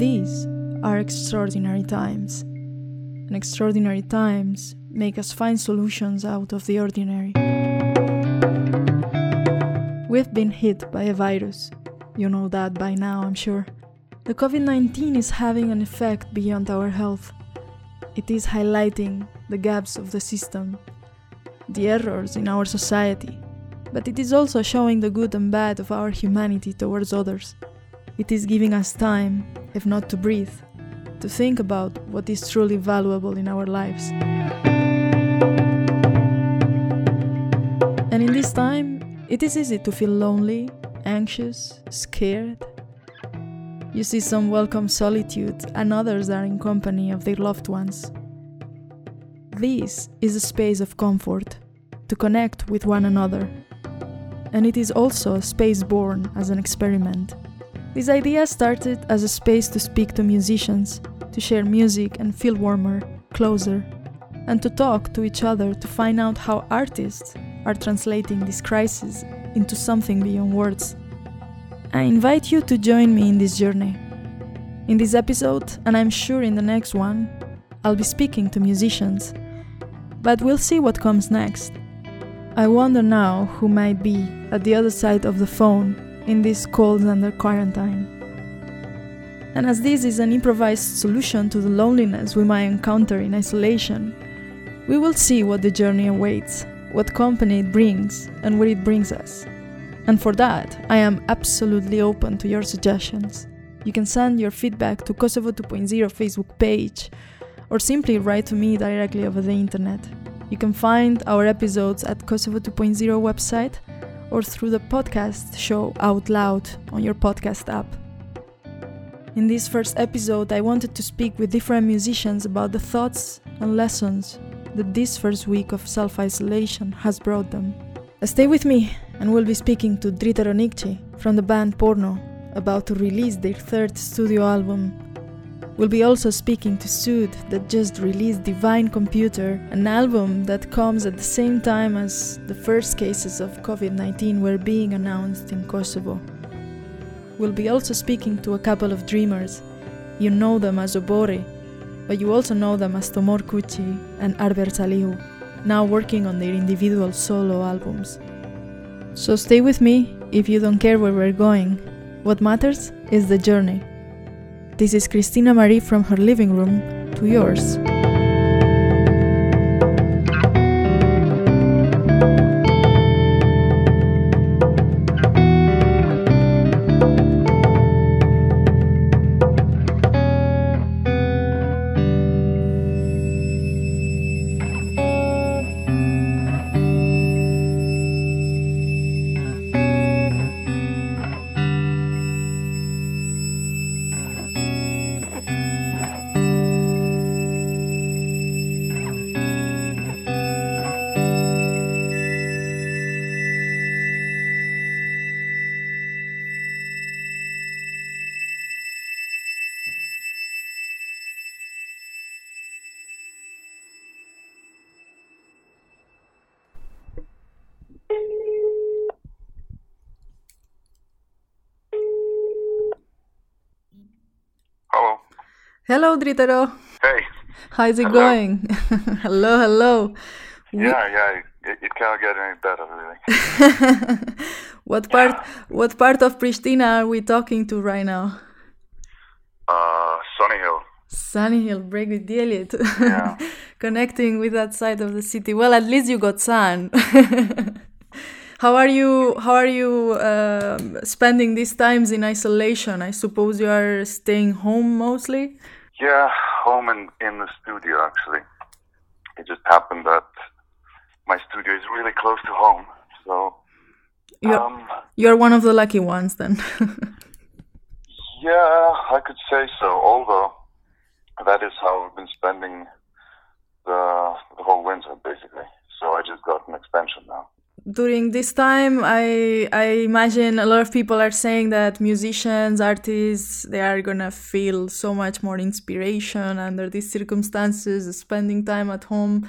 These are extraordinary times, and extraordinary times make us find solutions out of the ordinary. We've been hit by a virus. You know that by now, I'm sure. The COVID 19 is having an effect beyond our health. It is highlighting the gaps of the system, the errors in our society, but it is also showing the good and bad of our humanity towards others. It is giving us time, if not to breathe, to think about what is truly valuable in our lives. And in this time, it is easy to feel lonely, anxious, scared. You see some welcome solitude, and others are in company of their loved ones. This is a space of comfort, to connect with one another. And it is also a space born as an experiment. This idea started as a space to speak to musicians, to share music and feel warmer, closer, and to talk to each other to find out how artists are translating this crisis into something beyond words. I invite you to join me in this journey. In this episode, and I'm sure in the next one, I'll be speaking to musicians. But we'll see what comes next. I wonder now who might be at the other side of the phone in these calls under quarantine. And as this is an improvised solution to the loneliness we might encounter in isolation, we will see what the journey awaits, what company it brings, and where it brings us. And for that, I am absolutely open to your suggestions. You can send your feedback to Kosovo 2.0 Facebook page or simply write to me directly over the internet. You can find our episodes at Kosovo 2.0 website or through the podcast show Out Loud on your podcast app. In this first episode, I wanted to speak with different musicians about the thoughts and lessons that this first week of self isolation has brought them. Stay with me, and we'll be speaking to Dritero Nikqi from the band Por-no, about to release their third studio album. We'll be also speaking to Sytë, that just released Divine Computer, an album that comes at the same time as the first cases of COVID 19 were being announced in Kosovo. We'll be also speaking to a couple of dreamers. You know them as Oborri, but you also know them as Tomor Kuçi and Arber Salihu, now working on their individual solo albums. So stay with me if you don't care where we're going. What matters is the journey. This is Christina Marie from her living room to yours. Hello, Dritero. Hey. How's it Hello. going? hello, hello. Yeah, yeah. It, it can't get any better, really. what part? What part of Pristina are we talking to right now? Uh, Sunny Hill. Sunny Hill, Bregu i Diellit. Yeah. Connecting with that side of the city. Well, at least you got sun. how are you? How are you um spending these times in isolation? I suppose you are staying home mostly. Yeah, home and in the studio, actually. It just happened that my studio is really close to home. So, You're um, you're one of the lucky ones then. yeah, I could say so. Although, that is how I've been spending the, the whole winter, basically. So, I just got an extension now. During this time i i imagine a lot of people are saying that musicians artists they are gonna feel so much more inspiration under these circumstances spending time at home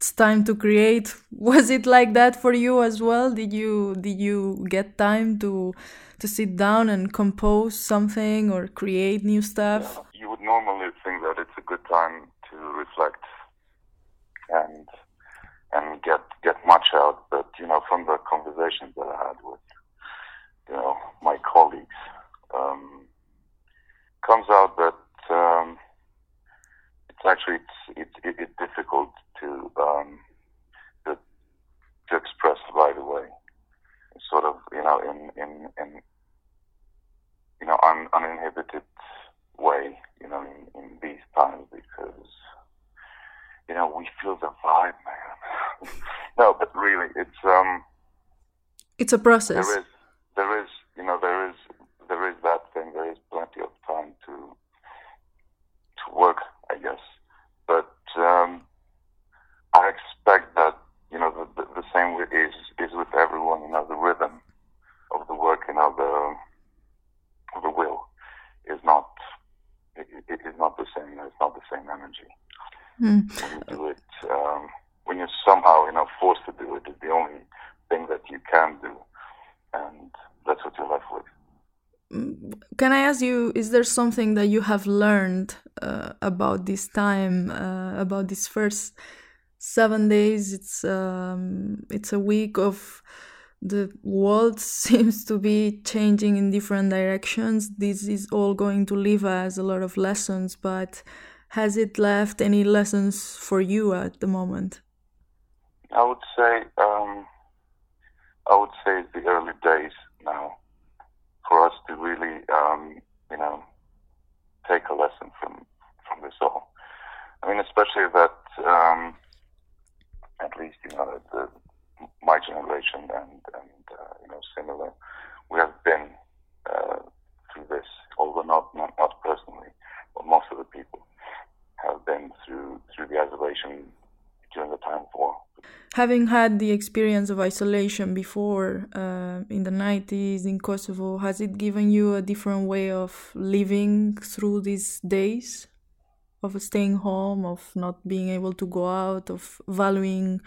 it's time to create. Was it like that for you as well? Did you did you get time to to sit down and compose something or create new stuff? You would normally think that it's a good time to reflect and and get get much out, but you know, from the conversations that I had with you know my colleagues, um, comes out that um, it's actually it's, it's, it's difficult to, um, to to express right away. sort of you know in in in you know un, uninhibited way you know in, in these times because you know we feel the vibe, man. no, but really, it's um, it's a process. There is there is you know there is there is that thing. There is plenty of time to to work, I guess. But um, I expect that you know the, the, the same is is with everyone. You know the rhythm of the work. You know the the will is not it, it is not the same. It's not the same energy. Mm. Do it, um, when you're somehow you know forced to do it, it's the only thing that you can do, and that's what you're left with. Can I ask you, is there something that you have learned uh, about this time, uh, about this first seven days? It's um, it's a week of the world seems to be changing in different directions. This is all going to leave us a lot of lessons, but has it left any lessons for you at the moment? I would say, um, I would say it's the early days now for us to really, um, you know, take a lesson from from this all. I mean, especially that um, at least you know the, my generation and and uh, you know similar, we have been uh, through this, although not, not not personally, but most of the people have been through through the isolation during the time war having had the experience of isolation before uh, in the 90s in Kosovo, has it given you a different way of living through these days? Of staying home, of not being able to go out, of valuing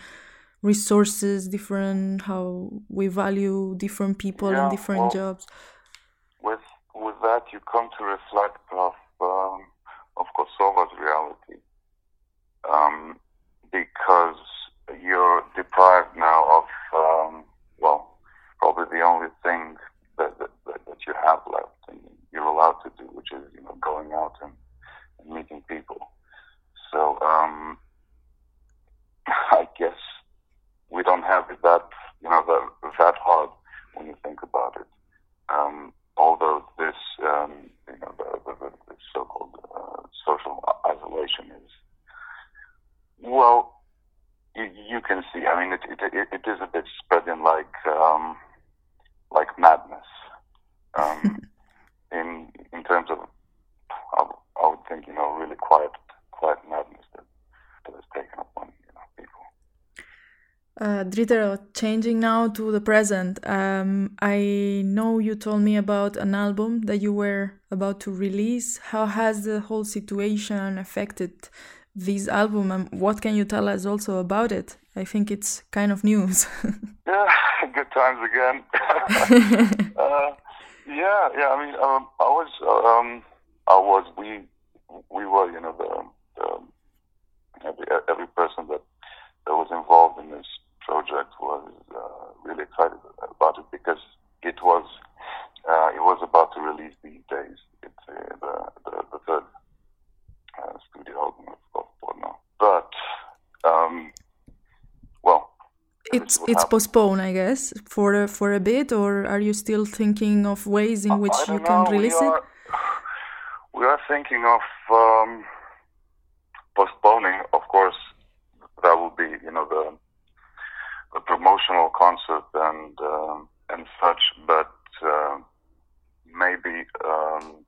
resources different, how we value different people yeah, and different well, jobs? With, with that, you come to reflect of, um, of Kosovo's reality. Um, because you're deprived now of, um, well, probably the only thing that, that, that, you have left and you're allowed to do, which is, you know, going out and, and meeting people. So, um, I guess we don't have it that, you know, that, that hard when you think about it. Um, although this, um, you know, the, the, the so-called uh, social isolation is, well, you, you can see. I mean, it, it, it is a bit spreading like um, like madness. Um, in in terms of, I, I would think you know really quiet quiet madness that, that has taken up on you know people. Uh, Dritter, changing now to the present. Um, I know you told me about an album that you were about to release. How has the whole situation affected this album and what can you tell us also about it i think it's kind of news yeah good times again uh, yeah yeah i mean um, i was um, i was we we were you know the, the every, every person that that was involved in this project was uh, really excited about it because it was uh, it was about to release these days it's uh, the, the, the third uh, studio album of, of. But um, well, it's it's postponed, I guess, for a, for a bit, or are you still thinking of ways in which you can release we are, it? We are thinking of um, postponing. Of course, that will be you know the the promotional concert and um, and such, but uh, maybe um,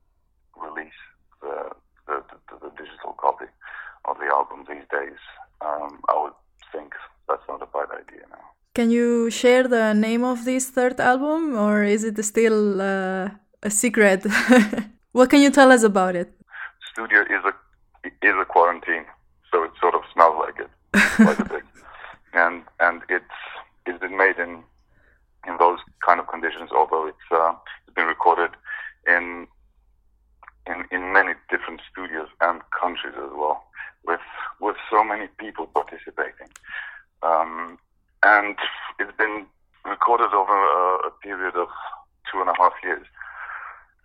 release the the, the, the, digital copy of the album these days. Um, I would think that's not a bad idea now. Can you share the name of this third album, or is it still uh, a secret? what can you tell us about it? Studio is a is a quarantine, so it sort of smells like it, like a big so many people participating. Um, and it's been recorded over a, a period of two and a half years.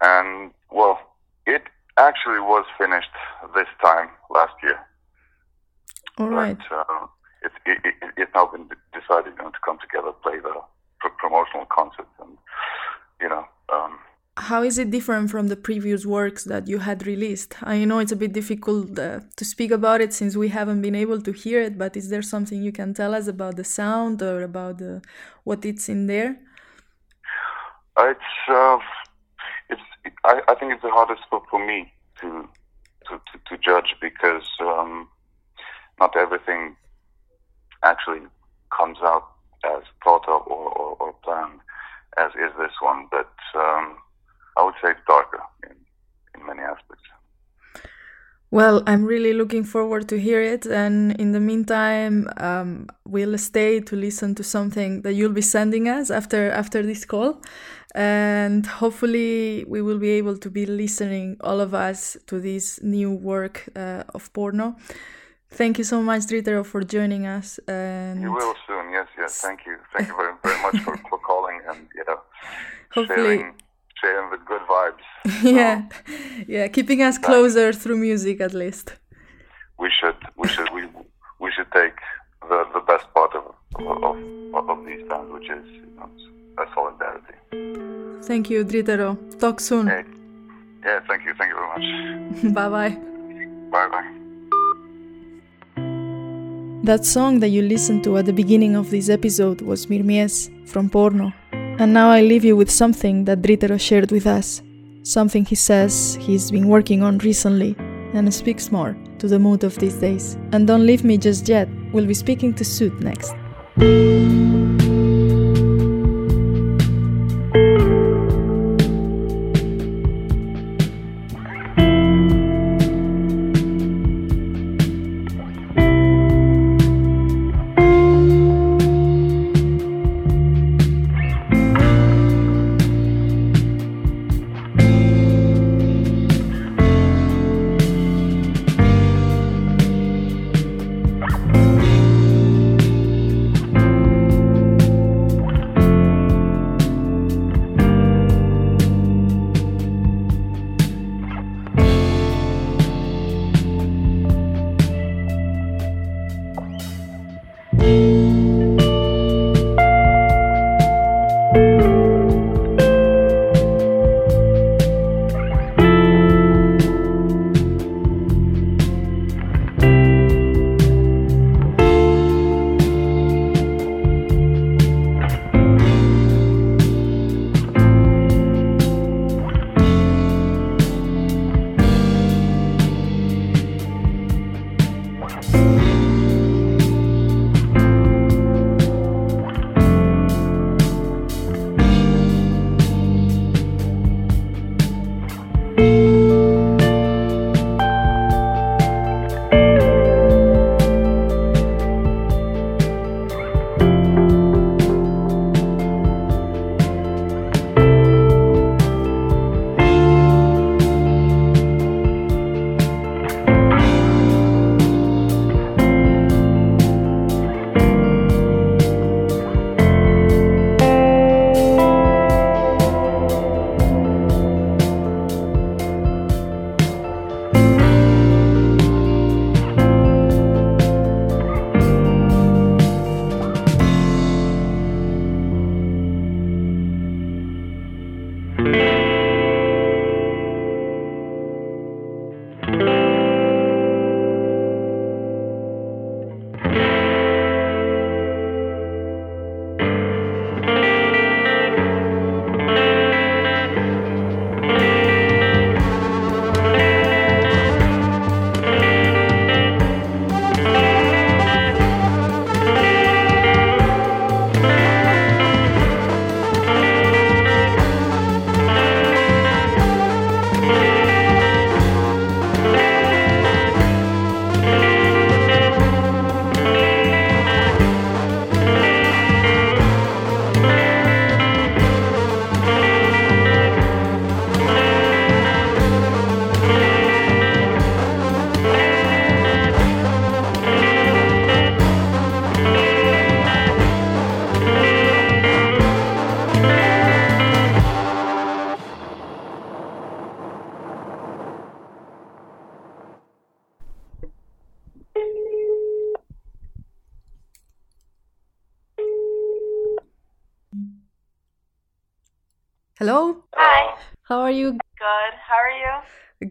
And well, it actually was finished this time last year. All right. But, uh, it, it, it, it's now been decided you know, to come together, play the pr- promotional concert, and you know. Um, how is it different from the previous works that you had released? I know it's a bit difficult uh, to speak about it since we haven't been able to hear it, but is there something you can tell us about the sound or about the, what it's in there? It's uh, it's I, I think it's the hardest for, for me to to, to, to judge because um, not everything actually comes out as thought of or, or, or planned as is this one, but um, I would say it's darker in, in many aspects. Well, I'm really looking forward to hear it, and in the meantime, um, we'll stay to listen to something that you'll be sending us after after this call, and hopefully we will be able to be listening all of us to this new work uh, of Por-no. Thank you so much, Dritero, for joining us. And you will soon. Yes, yes. Thank you. Thank you very, very much for, for calling and you know hopefully sharing, sharing the good vibes. yeah, yeah, keeping us uh, closer through music at least. We should, we should, we we should take the the best part of of, of, of these times, which is you know, a solidarity. Thank you, Dritero. Talk soon. Hey. Yeah, thank you. Thank you very much. bye bye. Bye bye. That song that you listened to at the beginning of this episode was Mirmies from Por-no. And now I leave you with something that Dritero shared with us. Something he says he's been working on recently and speaks more to the mood of these days. And don't leave me just yet, we'll be speaking to Sytë next.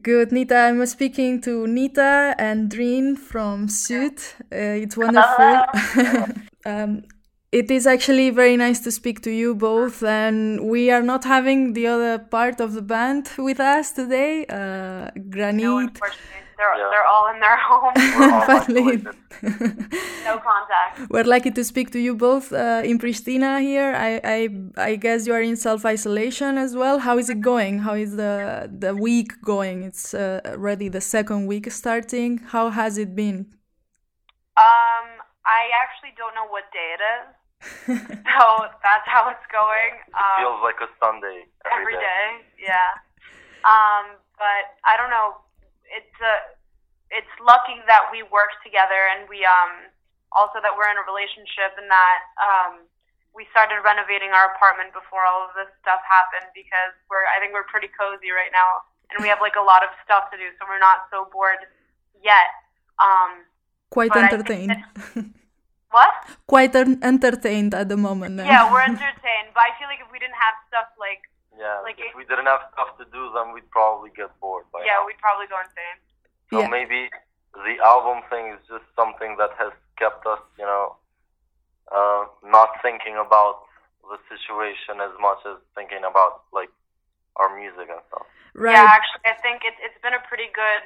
Good, Nita. I'm speaking to Nita and Drin from Sytë. Uh, it's wonderful. um, it is actually very nice to speak to you both, and we are not having the other part of the band with us today. Uh, Granit. No, they're Yeah. they're all in their home. We're Finally. no contact. We're lucky to speak to you both uh, in Pristina here. I, I I guess you are in self isolation as well. How is it going? How is the the week going? It's uh, already the second week starting. How has it been? Um, I actually don't know what day it is, so that's how it's going. Um, Feels like a Sunday every day. Yeah. Um, but I don't know. It's a, it's lucky that we work together and we um also that we're in a relationship and that um we started renovating our apartment before all of this stuff happened because we're I think we're pretty cozy right now and we have like a lot of stuff to do so we're not so bored yet. Um Quite But I think entertained. what? Quite en- entertained at the moment. Then. Yeah, we're entertained, but I feel like if we didn't have stuff like Yeah, Like if it- we didn't have stuff to do, then we'd probably get bored. By yeah, now. we'd probably go insane. So Yeah. maybe the album thing is just something that has kept us, you know, uh, not thinking about the situation as much as thinking about like our music and stuff. Right. Yeah, actually, I think it's it's been a pretty good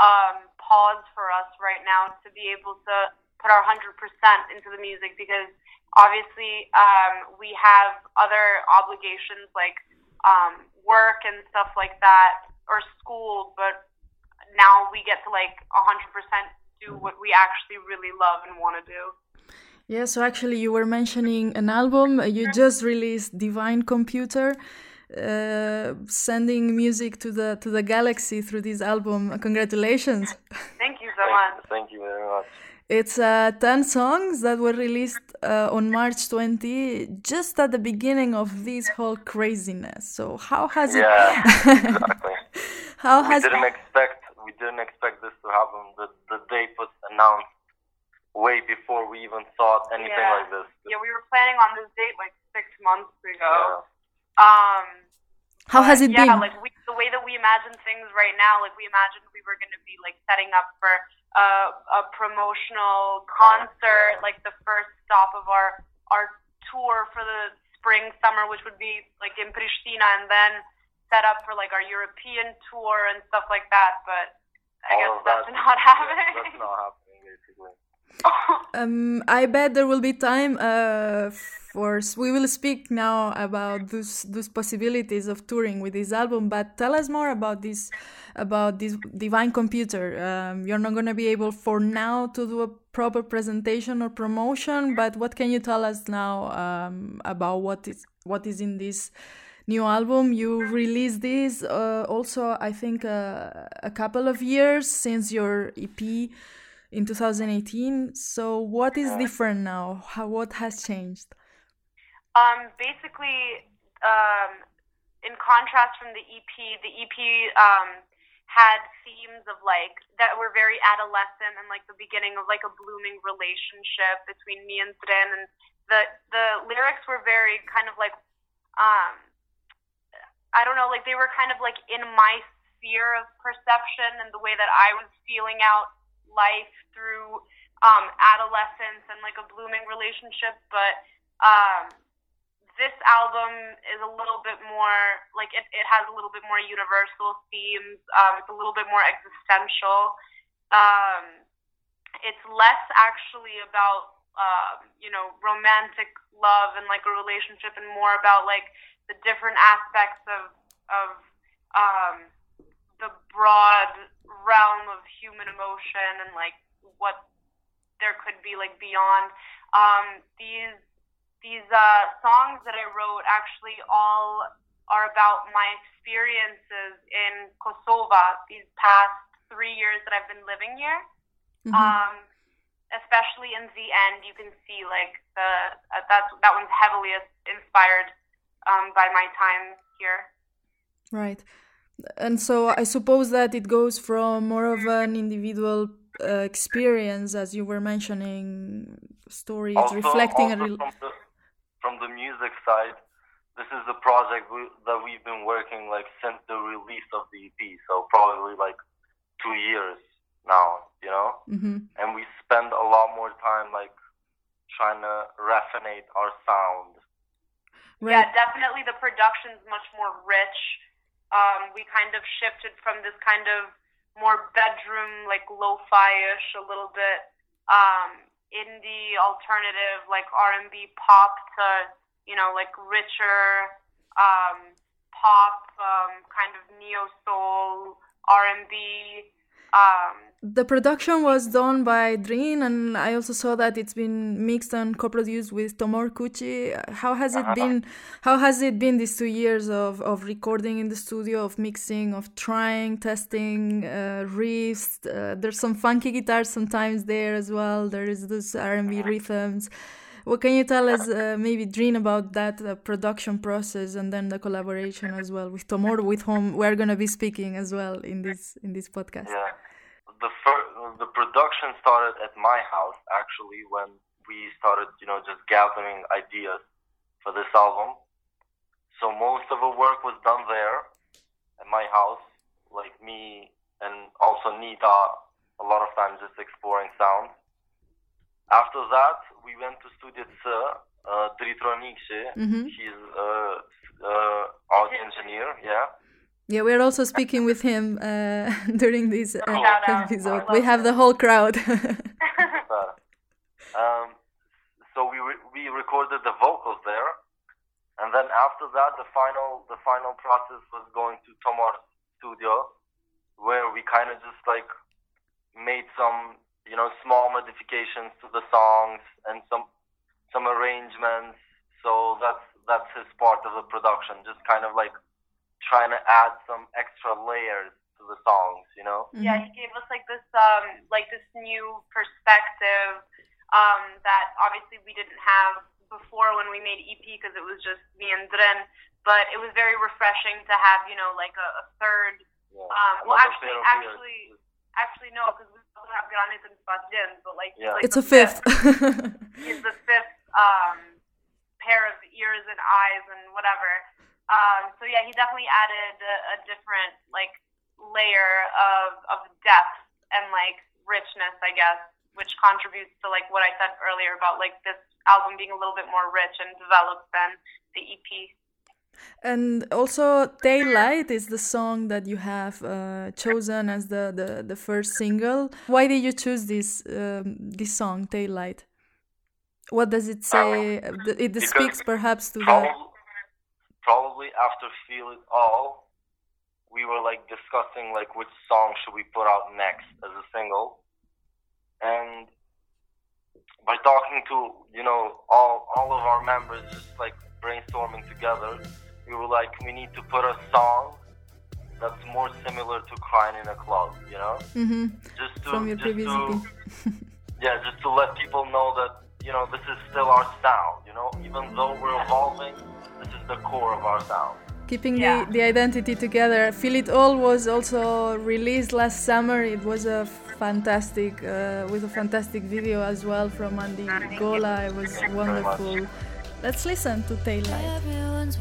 um, pause for us right now to be able to put our hundred percent into the music because obviously um, we have other obligations like um, work and stuff like that or school, but now we get to like hundred percent do what we actually really love and want to do. Yeah, so actually, you were mentioning an album. Uh, You just released Divine Computer, uh, sending music to the to the galaxy through this album. Congratulations! Thank you so Thank, much. thank you very much. It's uh, ten songs that were released uh, on March 20, just at the beginning of this whole craziness. So how has it? Yeah, exactly. How we has didn't expect we didn't expect this to happen. The the date was announced way before we even thought anything Yeah. like this. Yeah, we were planning on this date like six months ago. Yeah. Um, how has but it yeah, been? like we, the way that we imagine things right now, like we imagined we were going to be like setting up for a, a promotional concert, like the first stop of our our tour for the spring summer, which would be like in Pristina, and then set up for like our European tour and stuff like that. But I guess that's that- not yeah, happening. that's not happening basically. Um, I bet there will be time uh, for we will speak now about those those possibilities of touring with this album. But tell us more about this about this Divine Computer. Um, you're not gonna be able for now to do a proper presentation or promotion. But what can you tell us now um, about what is what is in this? New album you released this uh, also I think uh, a couple of years since your EP in 2018. So what is different now? How what has changed? Um, basically, um, in contrast from the EP, the EP um, had themes of like that were very adolescent and like the beginning of like a blooming relationship between me and Dren, and the the lyrics were very kind of like um, I don't know, like they were kind of like in my sphere of perception and the way that I was feeling out life through um, adolescence and like a blooming relationship, but um, this album is a little bit more like it, it has a little bit more universal themes. Um, it's a little bit more existential. Um, it's less actually about um, you know romantic love and like a relationship, and more about like the different aspects of of um, the broad realm of human emotion and like what there could be like beyond um, these these uh, songs that I wrote actually all are about my experiences in Kosovo these past three years that I've been living here. Mhm. Um, especially in the end, you can see like the uh, that's that one's heavily inspired um, by my time here. Right. And so I suppose that it goes from more of an individual uh, experience, as you were mentioning, stories also, reflecting also a real. from the from the music side, this is the project we, that we've been working like since the release of the EP. So probably like two years now, you know. Mm-hmm. And we spend a lot more time like trying to raffinate our sound. Right. Yeah, definitely the production's much more rich. Um, we kind of shifted from this kind of more bedroom, like lo-fi-ish, a little bit um, indie, alternative, like R&B pop to, you know, like richer um, pop, um, kind of neo soul, R&B. Um, The production was done by Drin, and I also saw that it's been mixed and co-produced with Tomor Kuçi. How has it been? How has it been these two years of, of recording in the studio, of mixing, of trying, testing uh, riffs? Uh, there's some funky guitars sometimes there as well. There is those R&B rhythms. What can you tell us, uh, maybe Drin, about that uh, production process and then the collaboration as well with Tomor, with whom we're gonna be speaking as well in this in this podcast? Yeah. The fir- the production started at my house actually when we started, you know, just gathering ideas for this album. So most of the work was done there at my house, like me and also Nita a lot of times just exploring sound. After that, we went to studio C, uh, Dritero Nikqi. Mhm. He's uh, uh, audio engineer, yeah. Yeah, we're also speaking with him uh, during this uh, episode. We have the whole crowd. Um, so we re- we recorded the vocals there, and then after that, the final the final process was going to Tomor's studio, where we kind of just like made some you know small modifications to the songs and some some arrangements. So that's that's his part of the production, just kind of like trying to add some extra layers to the songs, you know. yeah, he gave us like this um like this new perspective um that obviously we didn't have before when we made EP because it was just me and Dren, but it was very refreshing to have you know like a, a third. Yeah. Um, well, Another actually, pair of ears. actually, actually no, because we also have Granit and Sebastian, but like Yeah. like it's a the fifth. he's the fifth um, pair of ears and eyes and whatever. Um, so yeah, he definitely added a, a different like layer of of depth and like richness, I guess, which contributes to like what I said earlier about like this album being a little bit more rich and developed than the E EP. and also, Daylight is the song that you have uh, chosen as the, the, the first single. Why did you choose this um, this song, Daylight? What does it say? Uh, th- it speaks perhaps to the. Probably, after Feel It All, we were like discussing like which song should we put out next as a single, and by talking to you know all all of our members, just like brainstorming together, we were like we need to put a song that's more similar to crying in a club, you know, hmm just to From your just previous to yeah, just to let people know that you know this is still our style, You know, even though we're evolving, this is the core of our sound. keeping Yeah. the, the identity together. Feel It All was also released last summer. It was a fantastic, uh, with a fantastic video as well from Andy Gola. It was Thank you very much. wonderful. Let's listen to Daylight. Everyone's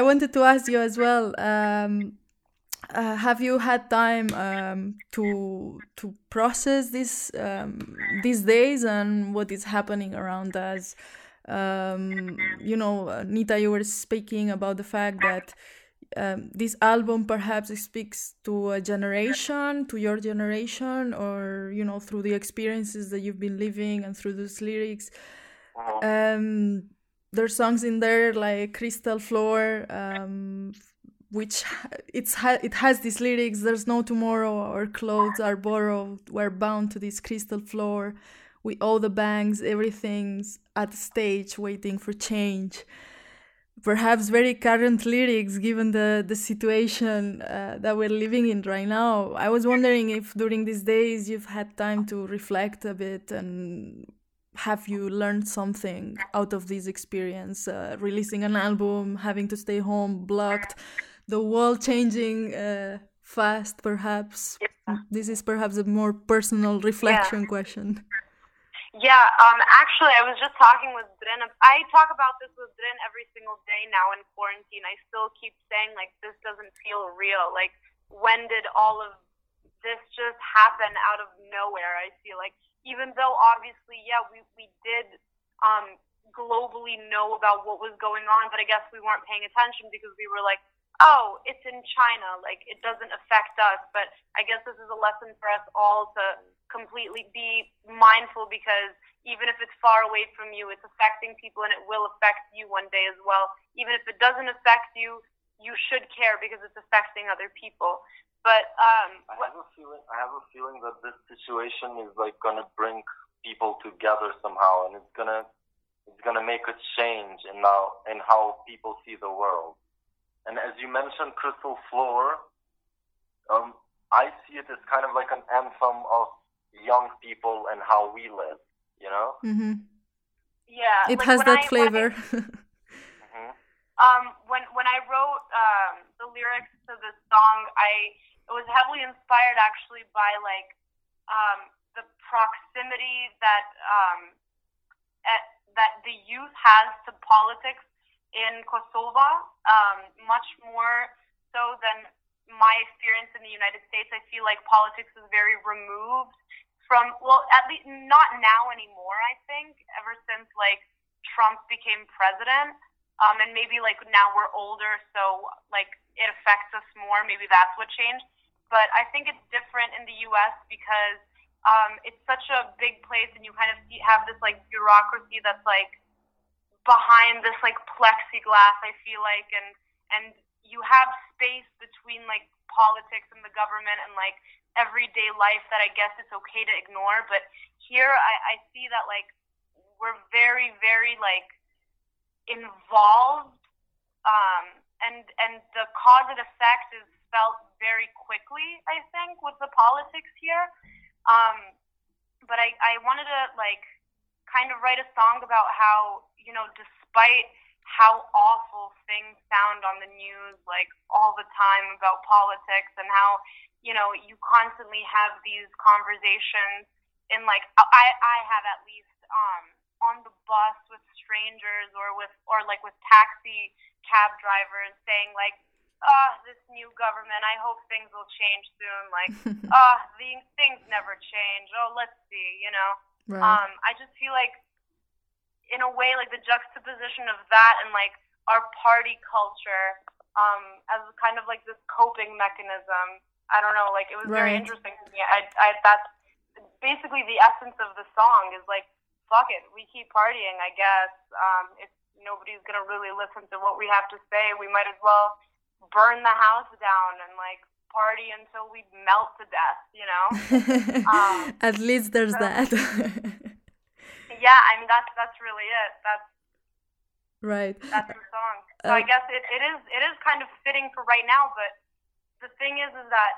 I wanted to ask you as well. Um, uh, have you had time um, to to process this um, these days and what is happening around us? Um, you know, Nita, you were speaking about the fact that um, this album perhaps speaks to a generation, to your generation, or you know, through the experiences that you've been living and through those lyrics. Um, there's songs in there like Crystal Floor, um, which it's ha- it has these lyrics. There's no tomorrow. Our clothes are borrowed. We're bound to this crystal floor. We owe the banks. Everything's at the stage, waiting for change perhaps very current lyrics given the the situation uh, that we're living in right now. I was wondering if during these days you've had time to reflect a bit and have you learned something out of this experience uh, releasing an album having to stay home blocked the world changing uh, fast perhaps Yeah. this is perhaps a more personal reflection question Yeah, um, actually, I was just talking with Drin. I talk about this with Drin every single day now in quarantine. I still keep saying, like, this doesn't feel real. Like, when did all of this just happen out of nowhere? I feel like, even though obviously, yeah, we, we did um, globally know about what was going on, but I guess we weren't paying attention because we were like, oh, it's in China. Like, it doesn't affect us. But I guess this is a lesson for us all to completely be mindful because even if it's far away from you, it's affecting people and it will affect you one day as well. Even if it doesn't affect you, you should care because it's affecting other people. But um, I what, have a feeling. I have a feeling that this situation is like gonna bring people together somehow, and it's gonna it's gonna make a change in now in how people see the world. And as you mentioned, Crystal Floor, um, I see it as kind of like an anthem of young people and how we live. You know. hmm yeah, it like has that I- when I- flavor hmm um, when when I wrote um, the lyrics to this song, I it was heavily inspired actually by like um, the proximity that um, at, that the youth has to politics in Kosovo, um, much more so than my experience in the United States. I feel like politics is very removed from well, at least not now anymore. I think ever since like Trump became president um, and maybe like now we're older, so like it affects us more. Maybe that's what changed. But I think it's different in the U.S. because um, it's such a big place, and you kind of see, have this like bureaucracy that's like behind this like plexiglass. I feel like, and and you have space between like politics and the government and like everyday life that I guess it's okay to ignore. But here, I, I see that like we're very, very like involved um, and and the cause and effect is felt very quickly i think with the politics here. Um, but I, I wanted to like kind of write a song about how you know despite how awful things sound on the news like all the time about politics and how you know you constantly have these conversations in like i i have at least um on the bus with strangers or with or like with taxi cab drivers saying like ah this new government i hope things will change soon like ah these things never change. Oh let's see you know? Right. Um i just feel like in a way like the juxtaposition of that and like our party culture um as kind of like this coping mechanism i don't know like it was very interesting to me. I i that's basically the essence of the song is like fuck it we keep partying i guess. Um if nobody's gonna really listen to what we have to say we might as well burn the house down and like party until we melt to death you know um, at least there's so- that yeah i mean that's that's really it that's right that's the song. So I Uh, guess it, it is it is kind of fitting for right now, but the thing is is that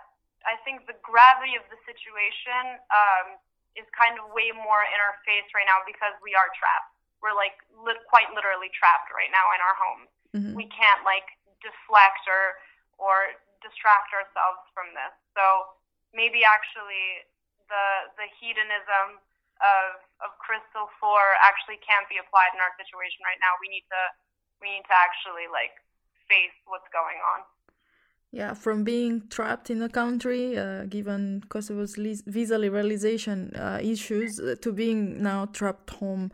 I think the gravity of the situation um, is kind of way more in our face right now because we are trapped. We're like li- quite literally trapped right now in our homes. Mhm. We can't like deflect or or distract ourselves from this. So maybe actually the the hedonism of of crystal four actually can't be applied in our situation right now. We need to we need to actually like face what's going on. Yeah, from being trapped in a country, uh, given Kosovo's visa liberalization uh, issues, uh, to being now trapped home.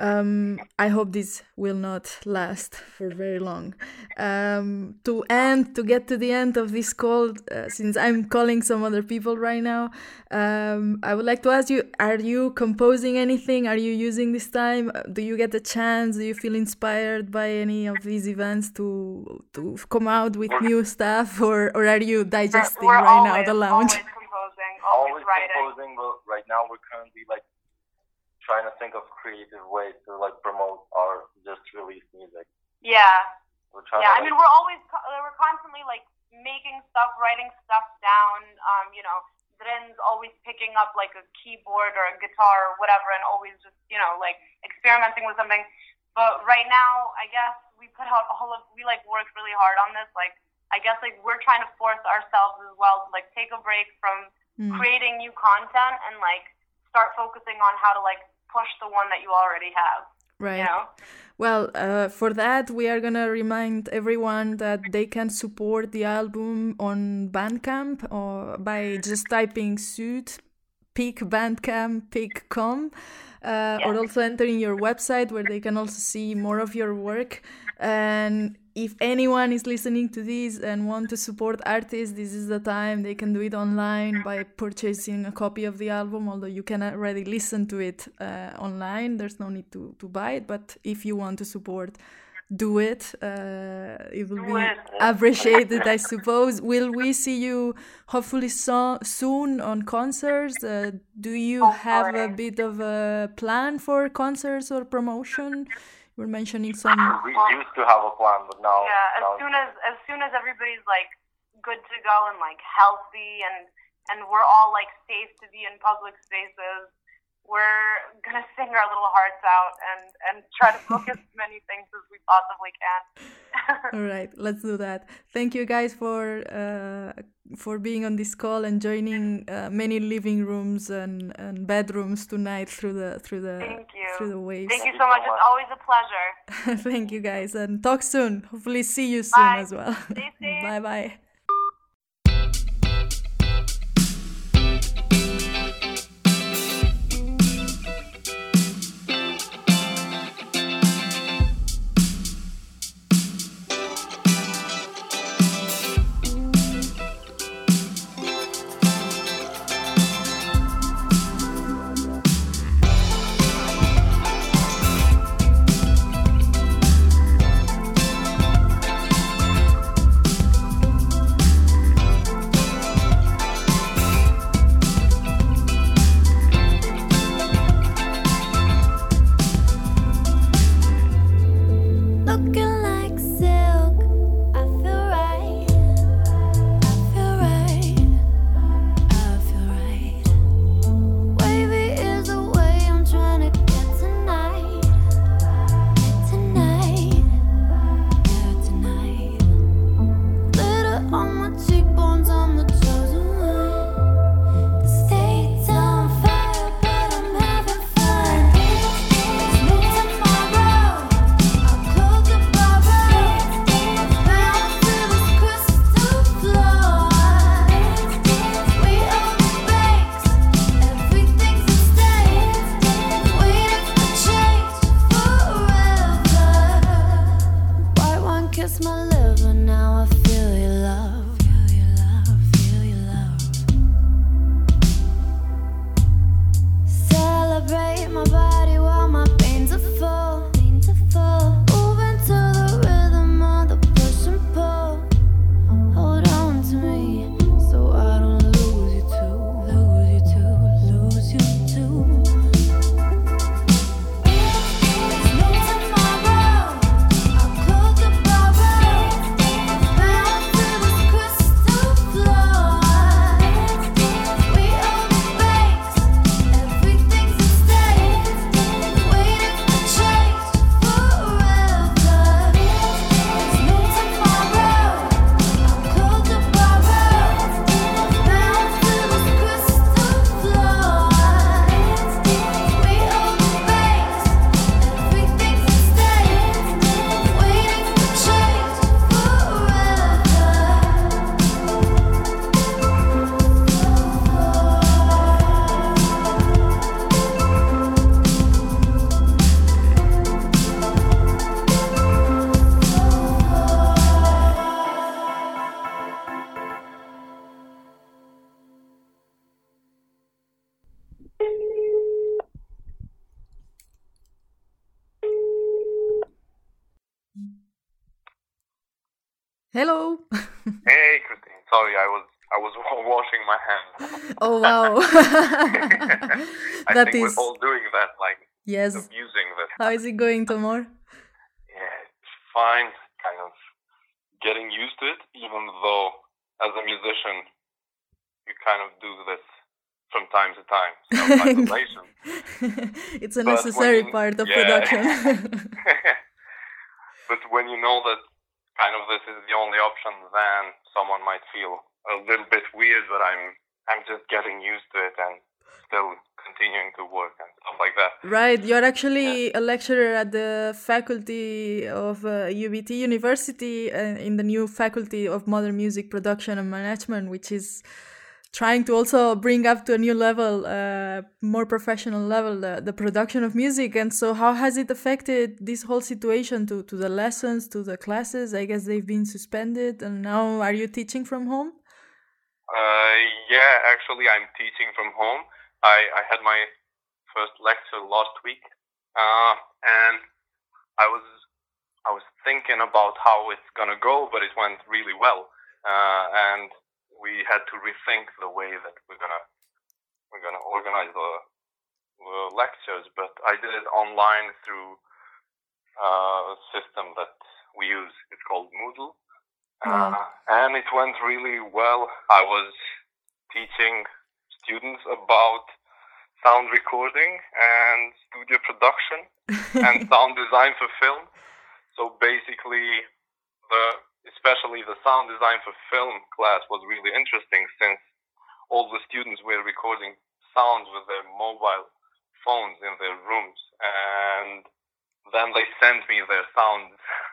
Um, I hope this will not last for very long. Um, to end, to get to the end of this call, uh, since I'm calling some other people right now, um, I would like to ask you: Are you composing anything? Are you using this time? Uh, Do you get a chance? Do you feel inspired by any of these events to to come out with new stuff, or or are you digesting we're right always, now the lounge? Always composing, always, always writing. composing, but right now we're currently like trying to think of creative ways to like promote our just release music. Yeah. We're trying Yeah, to I mean, we're always uh, we're constantly like making stuff, writing stuff down. Um, you know, Drin's always picking up like a keyboard or a guitar or whatever, and always just you know like experimenting with something. But right now, I guess we put out all of we like worked really hard on this. Like, I guess like we're trying to force ourselves as well to like take a break from Mm. creating new content and like start focusing on how to like push the one that you already have. Right. You know. Well, uh, for that, we are gonna remind everyone that they can support the album on Bandcamp or by just typing Sytë, pick Bandcamp, pick com, uh, or also entering your website where they can also see more of your work. And if anyone is listening to this and want to support artists, this is the time they can do it online by purchasing a copy of the album. Although you can already listen to it uh, online, there's no need to, to buy it. But if you want to support, do it. Uh, it will be appreciated, I suppose. Will we see you hopefully so- soon on concerts? Uh, do you have a bit of a plan for concerts or promotion? You were mentioning some. we used to have a plan, but now Yeah, as now soon as as soon as everybody's like good to go and like healthy and and we're all like safe to be in public spaces, we're gonna sing our little hearts out and and try to book as many things as we possibly can. All right, let's do that. Thank you guys for uh, for being on this call and joining uh, many living rooms and, and bedrooms tonight through the through the Thank you. through the waves. Thank you so much. It's always a pleasure. Thank you guys and talk soon. Hopefully see you soon Bye. as well. Bye bye. Oh wow. I That think is- we're all doing that, like yes. abusing this. How is it going, Tomor? Yeah, it's fine. Kind of getting used to it, even though as a musician, you kind of do this from time to time. Self-isolation. it's a But necessary you- part of yeah. production. but when you know that kind of this is the only option, then someone might feel a little bit weird. But I'm I'm just getting used to it and still continuing to work and stuff like that. Right, you're actually a lecturer at the faculty of uh, UBT University uh, in the new faculty of modern music production and management, which is trying to also bring up to a new level, uh, more professional level, the, the production of music. And so, how has it affected this whole situation to, to the lessons, to the classes? I guess they've been suspended, and now are you teaching from home? Uh, yeah, actually, I'm teaching from home. I, I had my first lecture last week, uh, and I was I was thinking about how it's gonna go, but it went really well, uh, and we had to rethink the way that we're gonna we're gonna organize the, the lectures. But I did it online through uh, a system that we use. It's called Moodle. Uh, and it went really well. I was teaching students about sound recording and studio production and sound design for film. So basically, the especially the sound design for film class was really interesting since all the students were recording sounds with their mobile phones in their rooms, and then they sent me their sounds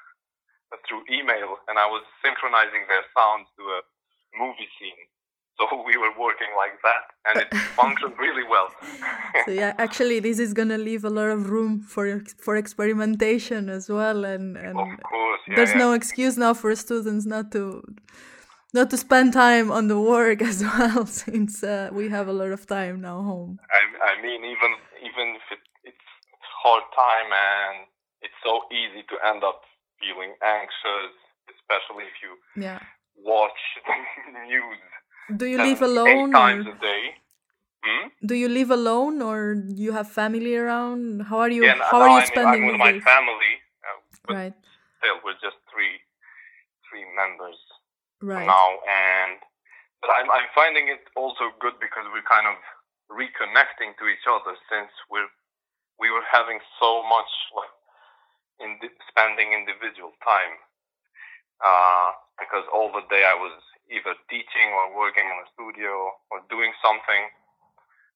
through email, and I was synchronizing their sounds to a movie scene. So we were working like that, and it functioned really well. so yeah, actually, this is gonna leave a lot of room for for experimentation as well, and and course, yeah. there's yeah. no excuse now for students not to not to spend time on the work as well, since uh, we have a lot of time now home. I, I mean, even even if it, it's hard time and it's so easy to end up feeling anxious, especially if you Yeah. watch the news Do you live alone? eight times Or a day. Hmm? do you live alone, or you have family around? How are you? yeah, how now are you I'm, spending I'm with my days? family, uh, Right, still, we're just three three members right. now, and but I'm I'm finding it also good because we're kind of reconnecting to each other since we're we were having so much like in spending individual time uh, because all the day I was either teaching or working in a studio or doing something.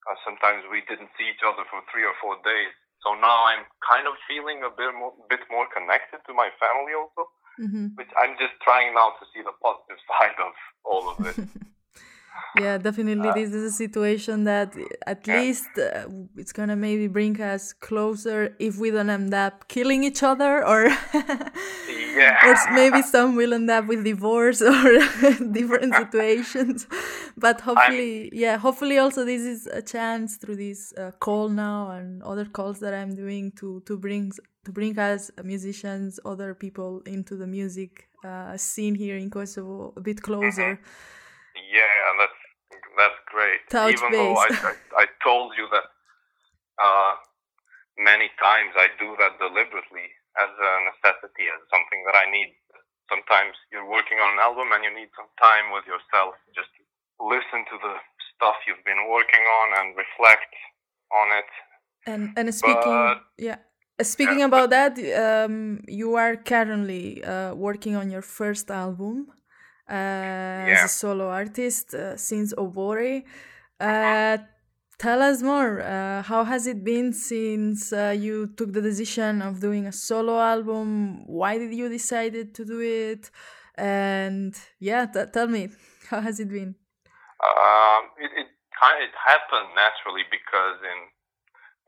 Uh, sometimes we didn't see each other for three or four days. So now I'm kind of feeling a bit more, bit more connected to my family also hmm which I'm just trying now to see the positive side of all of this. Yeah, definitely. Uh, this is a situation that at yeah. least uh, it's gonna maybe bring us closer if we don't end up killing each other, or yeah. or maybe some will end up with divorce or different situations. But hopefully, yeah, hopefully also this is a chance through this uh, call now and other calls that I'm doing to to bring to bring us musicians, other people into the music uh, scene here in Kosovo a bit closer. Yeah, that's that's great. Touch Even though I. I I told you that uh, many times I do that deliberately as a necessity, as something that I need. Sometimes you're working on an album and you need some time with yourself, just listen to the stuff you've been working on and reflect on it. And and speaking, But- yeah, Uh, speaking about that, um, you are currently uh, working on your first album uh, as a solo artist uh, since Oborri. Uh, tell us more. Uh, how has it been since uh, you took the decision of doing a solo album? Why did you decided to do it? And yeah, t- tell me, how has it been? Um, it, it kind it happened naturally because in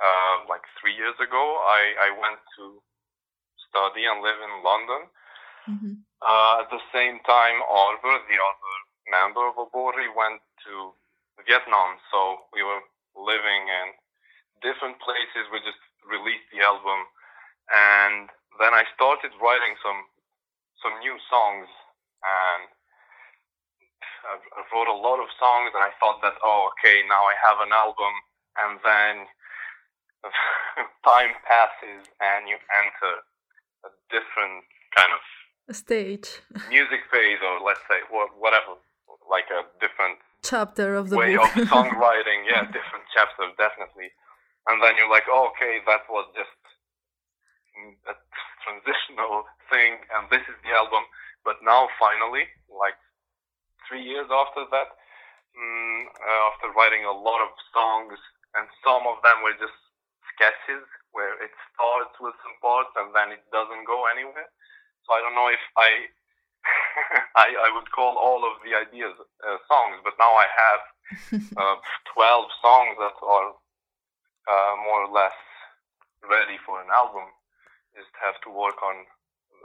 uh, like three years ago, I, I went to study and live in London. Hmm Uh, at the same time, Arber, the other member of Oborri, went to Vietnam. So we were living in different places. We just released the album, and then I started writing some some new songs and I wrote a lot of songs, and I thought that, oh, okay, now I have an album, and then time passes, and you enter a different kind of A stage, music phase, or let's say whatever, like a different chapter of the way book. of songwriting. Yeah, different chapter, definitely. And then you're like, oh, okay, that was just a transitional thing, and this is the album. But now, finally, like three years after that, mm, uh, after writing a lot of songs, and some of them were just sketches where it starts with some parts and then it doesn't go anywhere. So I don't know if I I, I would call all of the ideas uh, songs, but now I have uh, 12 songs that are uh, more or less ready for an album. Just have to work on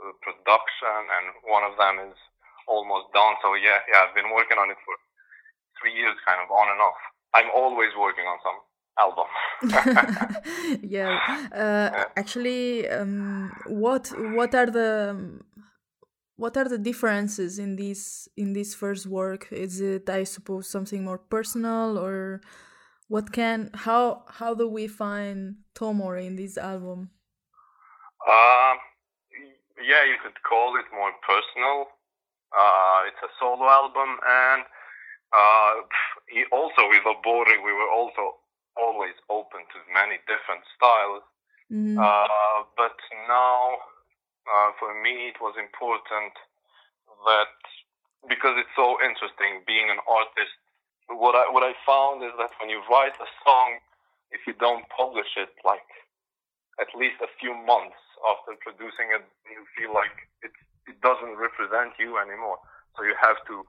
the production, and one of them is almost done. So yeah, yeah, I've been working on it for three years, kind of on and off. I'm always working on some album. yeah. Uh, actually, um, what what are the what are the differences in this in this first work? Is it, I suppose, something more personal, or what can how how do we find Tomor in this album? Uh, yeah, you could call it more personal. Uh, it's a solo album, and uh, he- also with Oborri, we were also always open to many different styles. Mhm. Uh, but now, uh, for me, it was important that because it's so interesting being an artist. What I what I found is that when you write a song, if you don't publish it, like at least a few months after producing it, you feel like it it doesn't represent you anymore. So you have to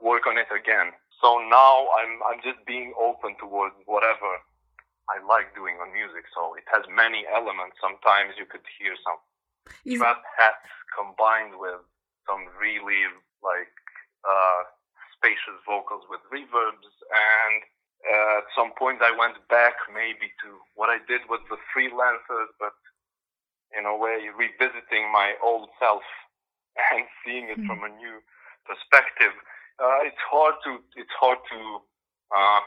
work on it again. So now I'm I'm just being open towards whatever I like doing on music. So it has many elements. Sometimes you could hear some Is- trap hats combined with some really like uh, spacious vocals with reverbs and uh, at some point I went back maybe to what I did with the freelancers but in a way revisiting my old self and seeing it from a new perspective uh, it's hard to it's hard to uh,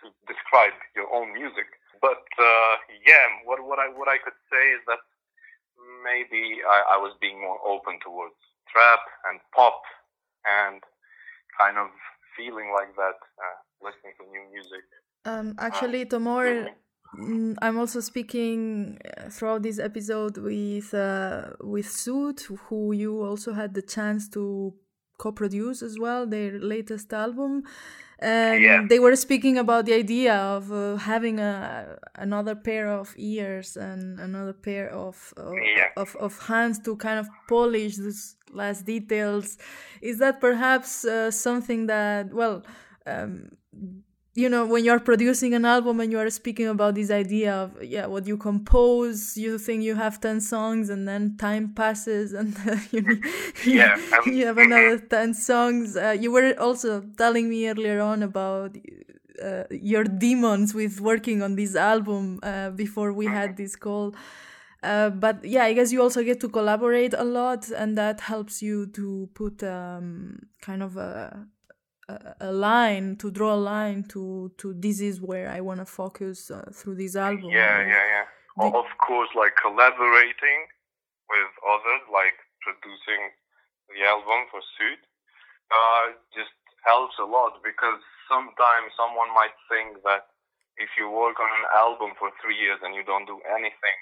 to describe your own music but uh, yeah what what I what I could say is that maybe I, I was being more open towards trap and pop and kind of feeling like that, uh, listening to new music. Um, actually, Tomor, mm, I'm also speaking uh, throughout this episode with uh, with Sytë, who you also had the chance to co-produce as well their latest album, and Yeah. they were speaking about the idea of uh, having a another pair of ears and another pair of of, Yeah. of of hands to kind of polish those last details. Is that perhaps uh, something that well? Um, you know when you're producing an album and you are speaking about this idea of yeah what you compose you think you have 10 songs and then time passes and you, Yeah, um, you have another 10 songs. Uh, you were also telling me earlier on about uh, your demons with working on this album uh, before we had this call. Uh, but yeah, I guess you also get to collaborate a lot, and that helps you to put um, kind of a, a a line to draw a line to to this is where I want to focus uh, through this album. Yeah, or- yeah, yeah. The- of course, like collaborating with others, like producing the album for Sytë, uh, just helps a lot because sometimes someone might think that if you work on an album for three years and you don't do anything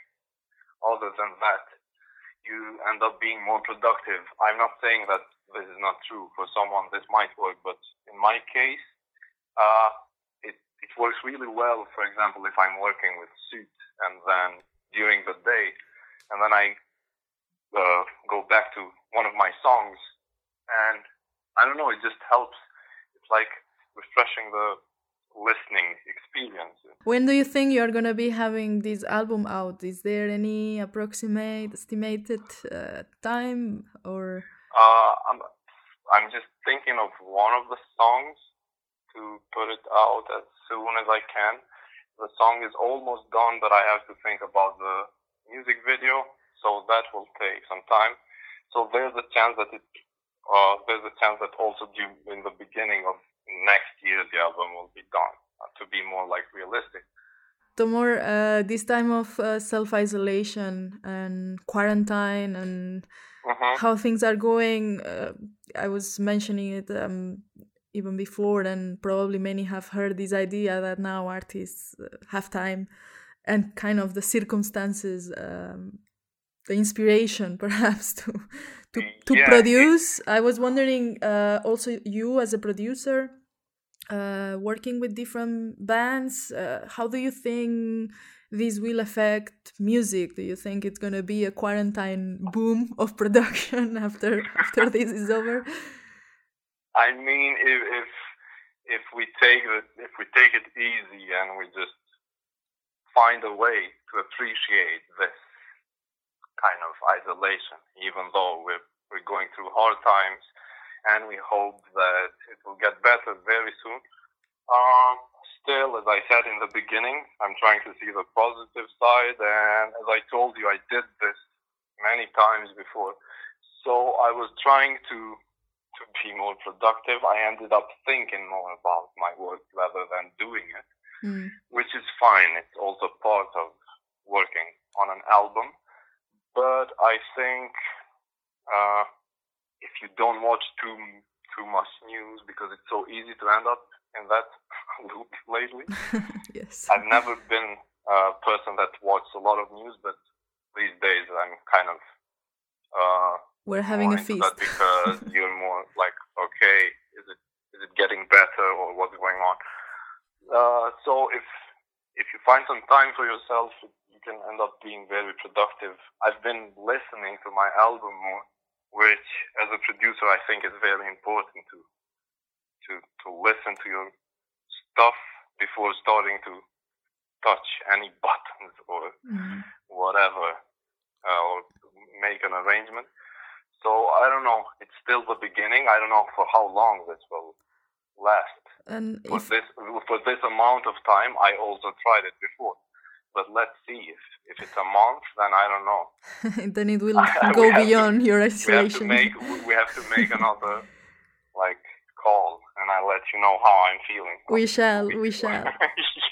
other than that, you end up being more productive. I'm not saying that this is not true for someone. This might work, but in my case, uh, it it works really well. For example, if I'm working with Sytë and then during the day, and then I uh, go back to one of my songs, and I don't know, it just helps. It's like refreshing the listening experience. When do you think you're gonna be having this album out? Is there any approximate estimated uh, time or? Uh, I'm I'm just thinking of one of the songs to put it out as soon as I can. The song is almost done, but I have to think about the music video, so that will take some time. So there's a chance that it uh, there's a chance that also due in the beginning of next year the album will be done uh, to be more like realistic. The more uh, this time of uh, self isolation and quarantine and hmm how things are going, uh, I was mentioning it um, even before, and probably many have heard this idea that now artists uh, have time and kind of the circumstances, um, the inspiration perhaps to to, to Yeah, produce. I was wondering uh, also you as a producer. Uh, working with different bands, uh, how do you think this will affect music? Do you think it's gonna be a quarantine boom of production after after this is over? I mean, if if if we take it if we take it easy and we just find a way to appreciate this kind of isolation, even though we're we're going through hard times, and we hope that it will get better very soon. Um, still, as I said in the beginning, I'm trying to see the positive side, and as I told you, I did this many times before. So I was trying to to be more productive. I ended up thinking more about my work rather than doing it, Mm. which is fine. It's also part of working on an album. But I think uh, if you don't watch too too much news, because it's so easy to end up in that loop lately. yes. I've never been a person that watches a lot of news, but these days I'm kind of uh, We're having a feast. because you're more like, okay, is it is it getting better or what's going on? Uh, so if if you find some time for yourself, you can end up being very productive. I've been listening to my album more, which as a producer I think is very important to to to listen to your stuff before starting to touch any buttons or Mm. whatever, uh, or make an arrangement. So I don't know. It's still the beginning. I don't know for how long this will last. And For if this for this amount of time, I also tried it before. But let's see if if it's a month, then I don't know. then it will go have to- beyond your We have to make we have to make another like call, and I'll let you know how I'm feeling. We shall, we shall.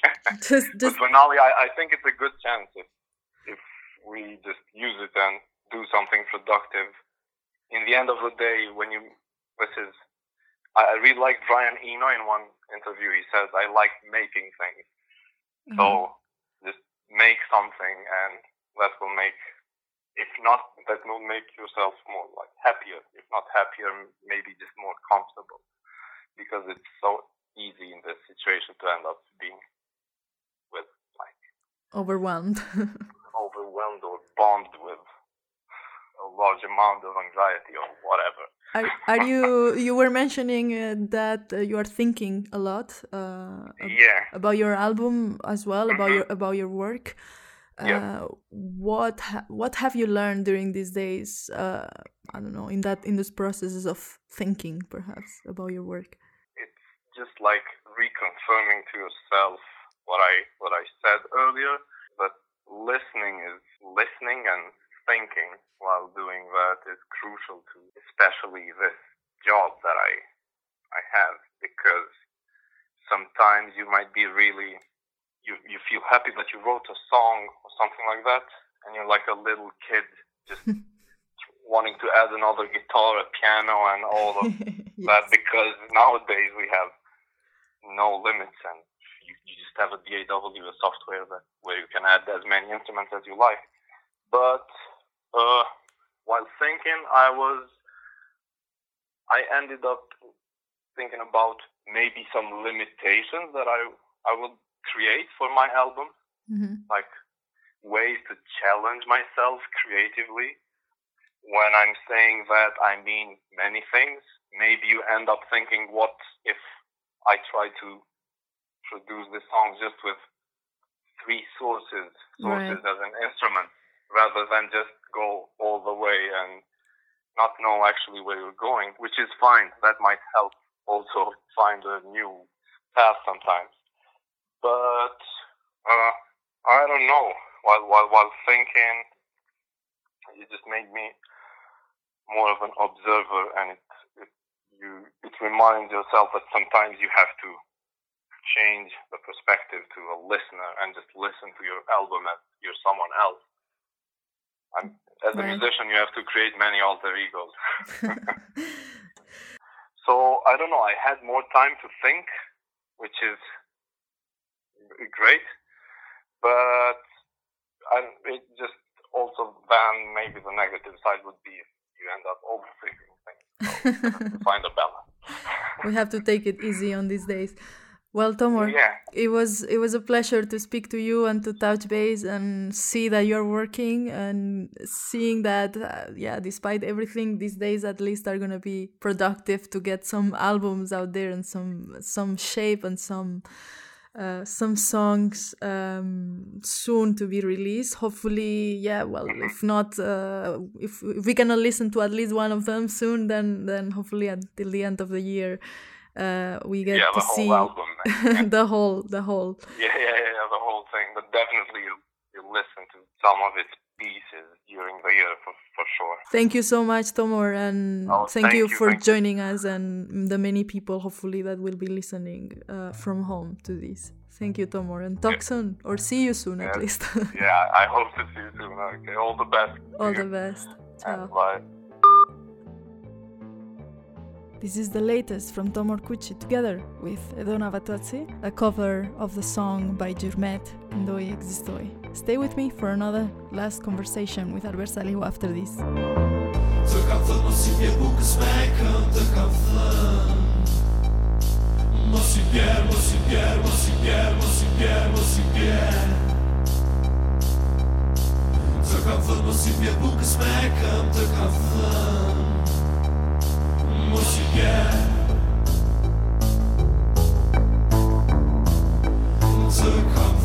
yeah. Just, But just for now, I, I think it's a good chance if if we just use it and do something productive. In the end of the day, when you this is, I, I really like Brian Eno in one interview. He says, "I like making things." uh, So just make something, and that will make, if not, that will make yourself more like happier. If not happier, maybe just more comfortable, because it's so easy in this situation to end up being with like overwhelmed. overwhelmed or bombed with a large amount of anxiety or whatever. are, are you? You were mentioning uh, that uh, you are thinking a lot uh, Yeah. about your album as well, about Mhm. your about your work. Uh, Yeah. What ha- what have you learned during these days? Uh, I don't know in that in those processes of thinking, perhaps about your work. it's just like reconfirming to yourself what I what I said earlier that listening is listening and thinking while doing that is crucial to especially this job that I I have because sometimes you might be really you you feel happy that you wrote a song or something like that and you're like a little kid just wanting to add another guitar, a piano and all of that because nowadays we have no limits and you, you just have a DAW, a software that where you can add as many instruments as you like. But uh, while thinking, I was I ended up thinking about maybe some limitations that I I would create for my album, Mhm. like ways to challenge myself creatively. When I'm saying that, I mean many things. Maybe you end up thinking, what if I try to produce this song just with three sources, sources as an instrument, rather than just go all the way and not know actually where you're going, which is fine. That might help also find a new path sometimes. But uh, I don't know. While while while thinking, it just made me more of an observer, and it you it reminds yourself that sometimes you have to change the perspective to a listener and just listen to your album as you're someone else. And as a Right. musician, you have to create many alter egos. so I don't know. I had more time to think, which is great, but I, it just also then maybe the negative side would be you end up overthinking things. So you have to find a balance. we have to take it easy on these days. Well, Tomor, Yeah. it was it was a pleasure to speak to you and to touch base and see that you're working and seeing that uh, yeah, despite everything, these days at least are gonna be productive to get some albums out there and some some shape and some uh, some songs um, soon to be released. Hopefully, yeah. Well, if not, uh, if, if we cannot listen to at least one of them soon, then then hopefully until the end of the year, uh, we get yeah, to see album. the whole the whole. Yeah, yeah, yeah, yeah, the whole thing. But definitely you you listen to some of its pieces during the year for for sure. Thank you so much, Tomor, and Oh, thank, thank you you, for thank you. joining us and the many people hopefully that will be listening uh, from home to this. Thank you, Tomor, and talk Yeah. soon or see you soon at least. Yeah, I hope to see you soon. Okay, all the best. All the best. Ciao. And bye. This is the latest from Tomor Kuçi together with Edona Vatazzi, a cover of the song by Gjurmët, Ndoi Existoi. Stay with me for another last conversation with Arber Salihu after this. Un existoi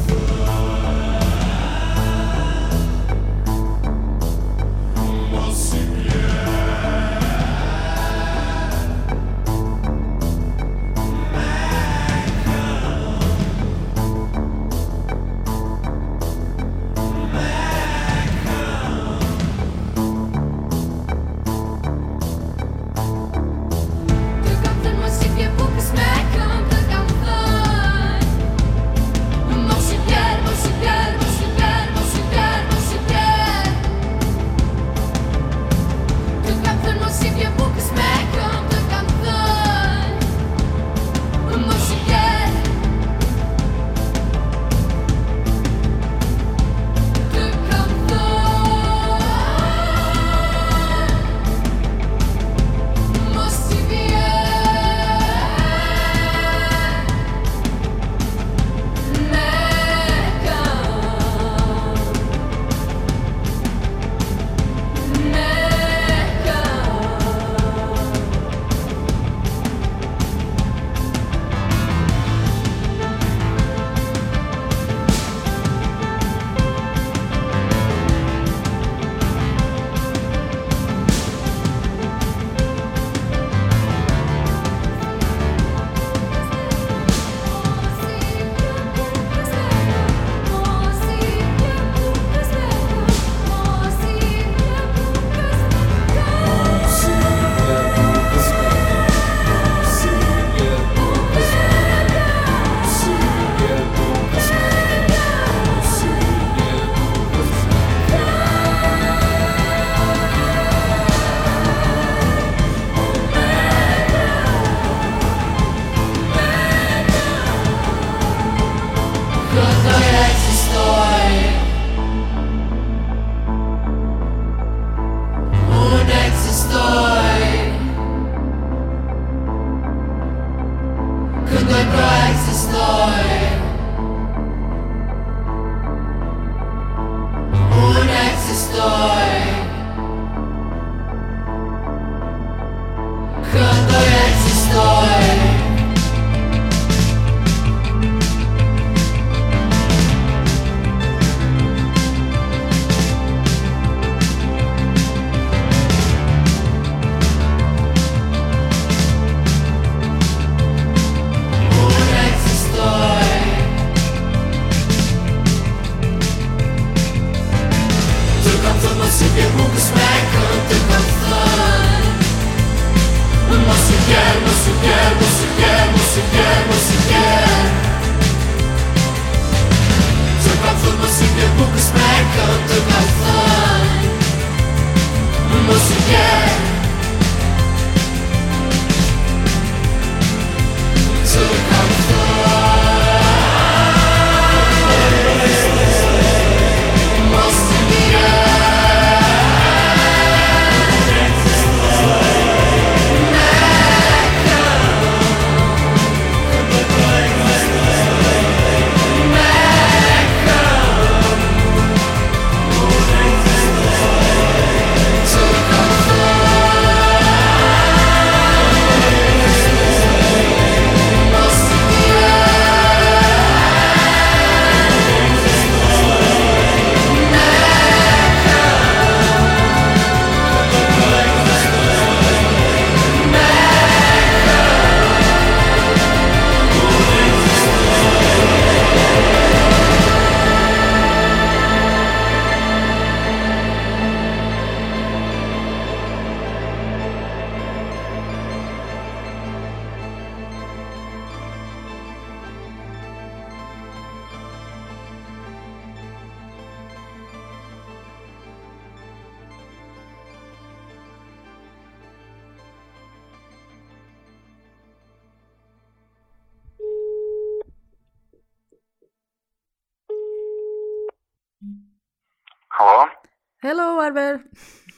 Hello, Arber.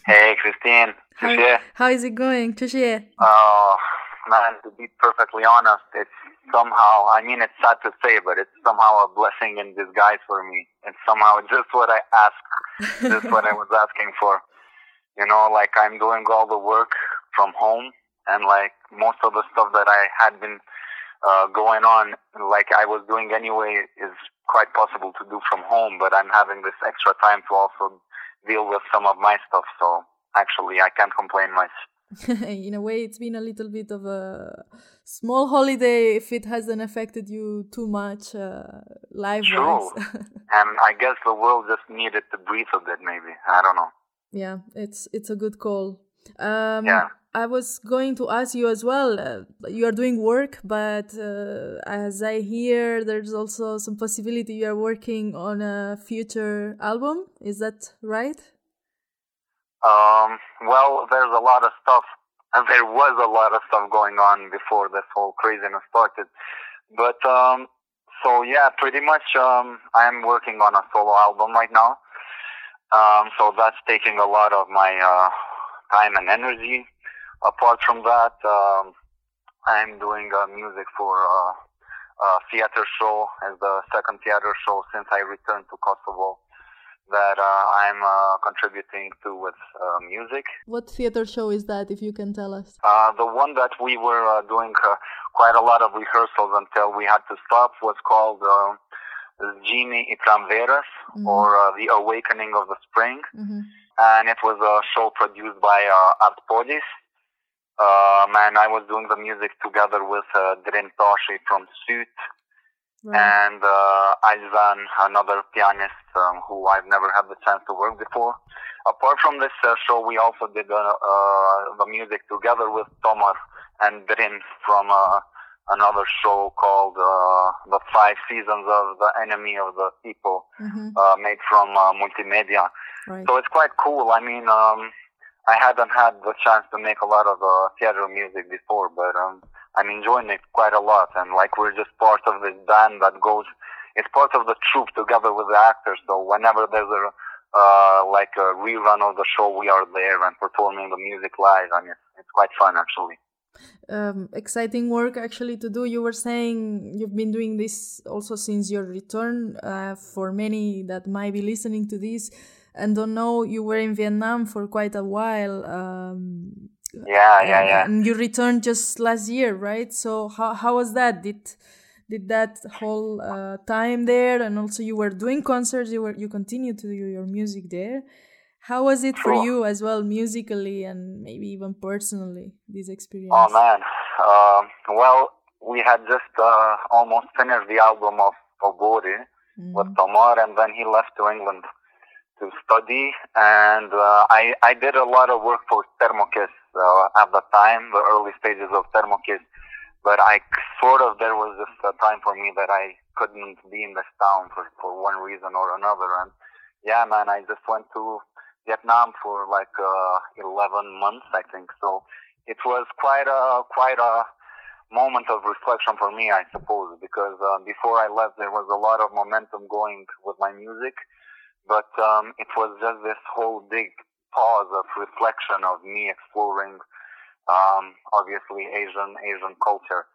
Hey, Christine. How, how is it going? Touche. Oh, man, to be perfectly honest, it's somehow, I mean, it's sad to say, but it's somehow a blessing in disguise for me. It's somehow just what I asked, just what I was asking for. You know, like I'm doing all the work from home, and like most of the stuff that I had been uh, going on, like I was doing anyway, is quite possible to do from home, but I'm having this extra time to also deal with some of my stuff. So actually, I can't complain much. in a way, it's been a little bit of a small holiday if it hasn't affected you too much uh, life True. and I guess the world just needed to breathe a bit, maybe. I don't know. yeah, it's it's a good call. Um, Yeah. I was going to ask you as well. Uh, you are doing work, but uh, as I hear, there's also some possibility you are working on a future album. Is that right? Um, well, there's a lot of stuff, and there was a lot of stuff going on before this whole craziness started. But, um, so yeah, pretty much, um, I'm working on a solo album right now. Um, so that's taking a lot of my, uh, time and energy. Apart from that, um, I'm doing uh, music for uh, a theater show as the second theater show since I returned to Kosovo that uh, I'm uh, contributing to with uh, music. What theater show is that, if you can tell us? Uh, the one that we were uh, doing uh, quite a lot of rehearsals until we had to stop was called uh, Genie i Pramveras, Mhm. or uh, The Awakening of the Spring. hmm And it was a show produced by uh, Art Podis. Um, and I was doing the music together with uh, Drin Tashi from Sytë Right. and uh, Aizan, another pianist um, who I've never had the chance to work before. Apart from this uh, show, we also did uh, uh, the music together with Tomor and Drin from uh, another show called uh, The Five Seasons of the Enemy of the People, hmm uh, made from uh, multimedia. Right. So it's quite cool. I mean, um, I hadn't had the chance to make a lot of uh, theater music before, but um, I'm enjoying it quite a lot. And like we're just part of this band that goes, it's part of the troupe together with the actors. So whenever there's a uh, like a rerun of the show, we are there and performing the music live, and it's, it's quite fun actually. um, exciting work actually to do. You were saying you've been doing this also since your return. Uh, for many that might be listening to this and don't know, you were in Vietnam for quite a while. Um, Yeah, yeah, yeah. And you returned just last year, right? So how how was that? Did did that whole uh, time there, and also you were doing concerts. You were you continued to do your music there. How was it for you as well, musically and maybe even personally? This experience. Oh man. Um well, we had just uh, almost finished the album of Oborri. Mm. with Tomor, and then he left to England to study. And uh, I I did a lot of work for Termokiss uh, at the time, the early stages of Termokiss. But I sort of there was just a time for me that I couldn't be in this town for for one reason or another. And yeah, man, I just went to Vietnam for like uh, 11 months, I think. So it was quite a quite a moment of reflection for me, I suppose, because uh, before I left, there was a lot of momentum going with my music, but um, it was just this whole big pause of reflection of me exploring, um, obviously Asian Asian culture,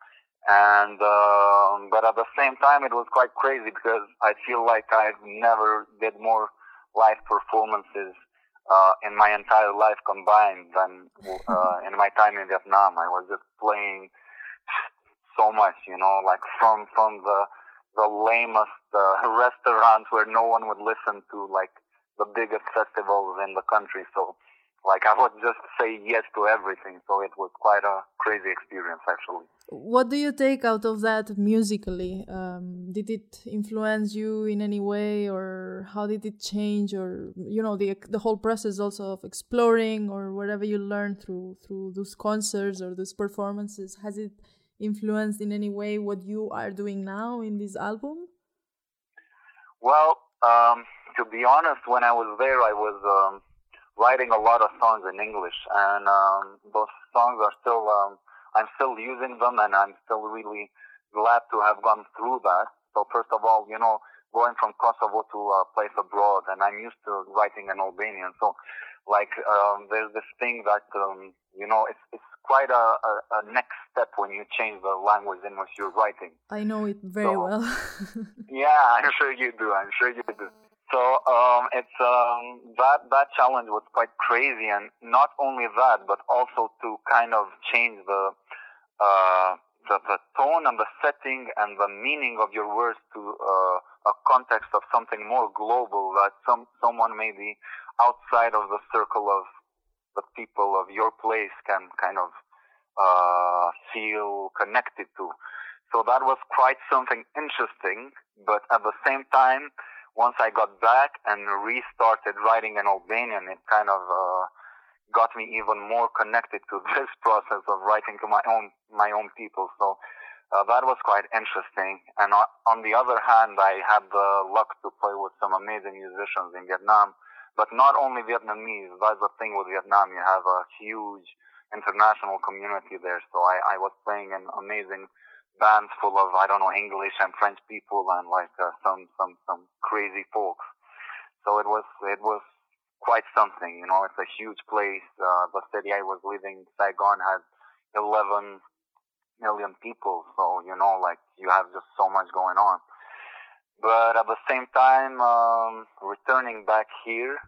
and um, but at the same time, it was quite crazy because I feel like I've never did more live performances. Uh, in my entire life combined than uh, in my time in Vietnam. I was just playing so much, you know, like from from the the lamest uh, restaurants where no one would listen to, like the biggest festivals in the country. So, like I would just say yes to everything. So it was quite a crazy experience, actually. What do you take out of that musically? Um, did it influence you in any way, or how did it change, or you know the the whole process also of exploring, or whatever you learned through through those concerts or those performances? Has it influenced in any way what you are doing now in this album? Well, um, to be honest, when I was there, I was um, writing a lot of songs in English, and um, those songs are still. Um, I'm still using them, and I'm still really glad to have gone through that. So first of all, you know, going from Kosovo to a place abroad, and I'm used to writing in Albanian. So, like, um, there's this thing that um, you know, it's it's quite a, a, a next step when you change the language in which you're writing. I know it very So- well. Yeah, I'm sure you do. I'm sure you do. So um, it's um, that that challenge was quite crazy, and not only that, but also to kind of change the uh, the, the tone and the setting and the meaning of your words to uh, a context of something more global that some someone maybe outside of the circle of the people of your place can kind of uh, feel connected to. So that was quite something interesting, but at the same time, once I got back and restarted writing in Albanian, it kind of uh, got me even more connected to this process of writing to my own my own people. So uh, that was quite interesting. And on, on the other hand, I had the luck to play with some amazing musicians in Vietnam, but not only Vietnamese. That's the thing with Vietnam; you have a huge international community there. So I, I was playing in amazing bands full of I don't know English and French people and like uh, some some some crazy folks. So it was it was quite something, you know. It's a huge place. Uh, the city I was living, Saigon, had 11 million people. So you know, like you have just so much going on. But at the same time, um, returning back here,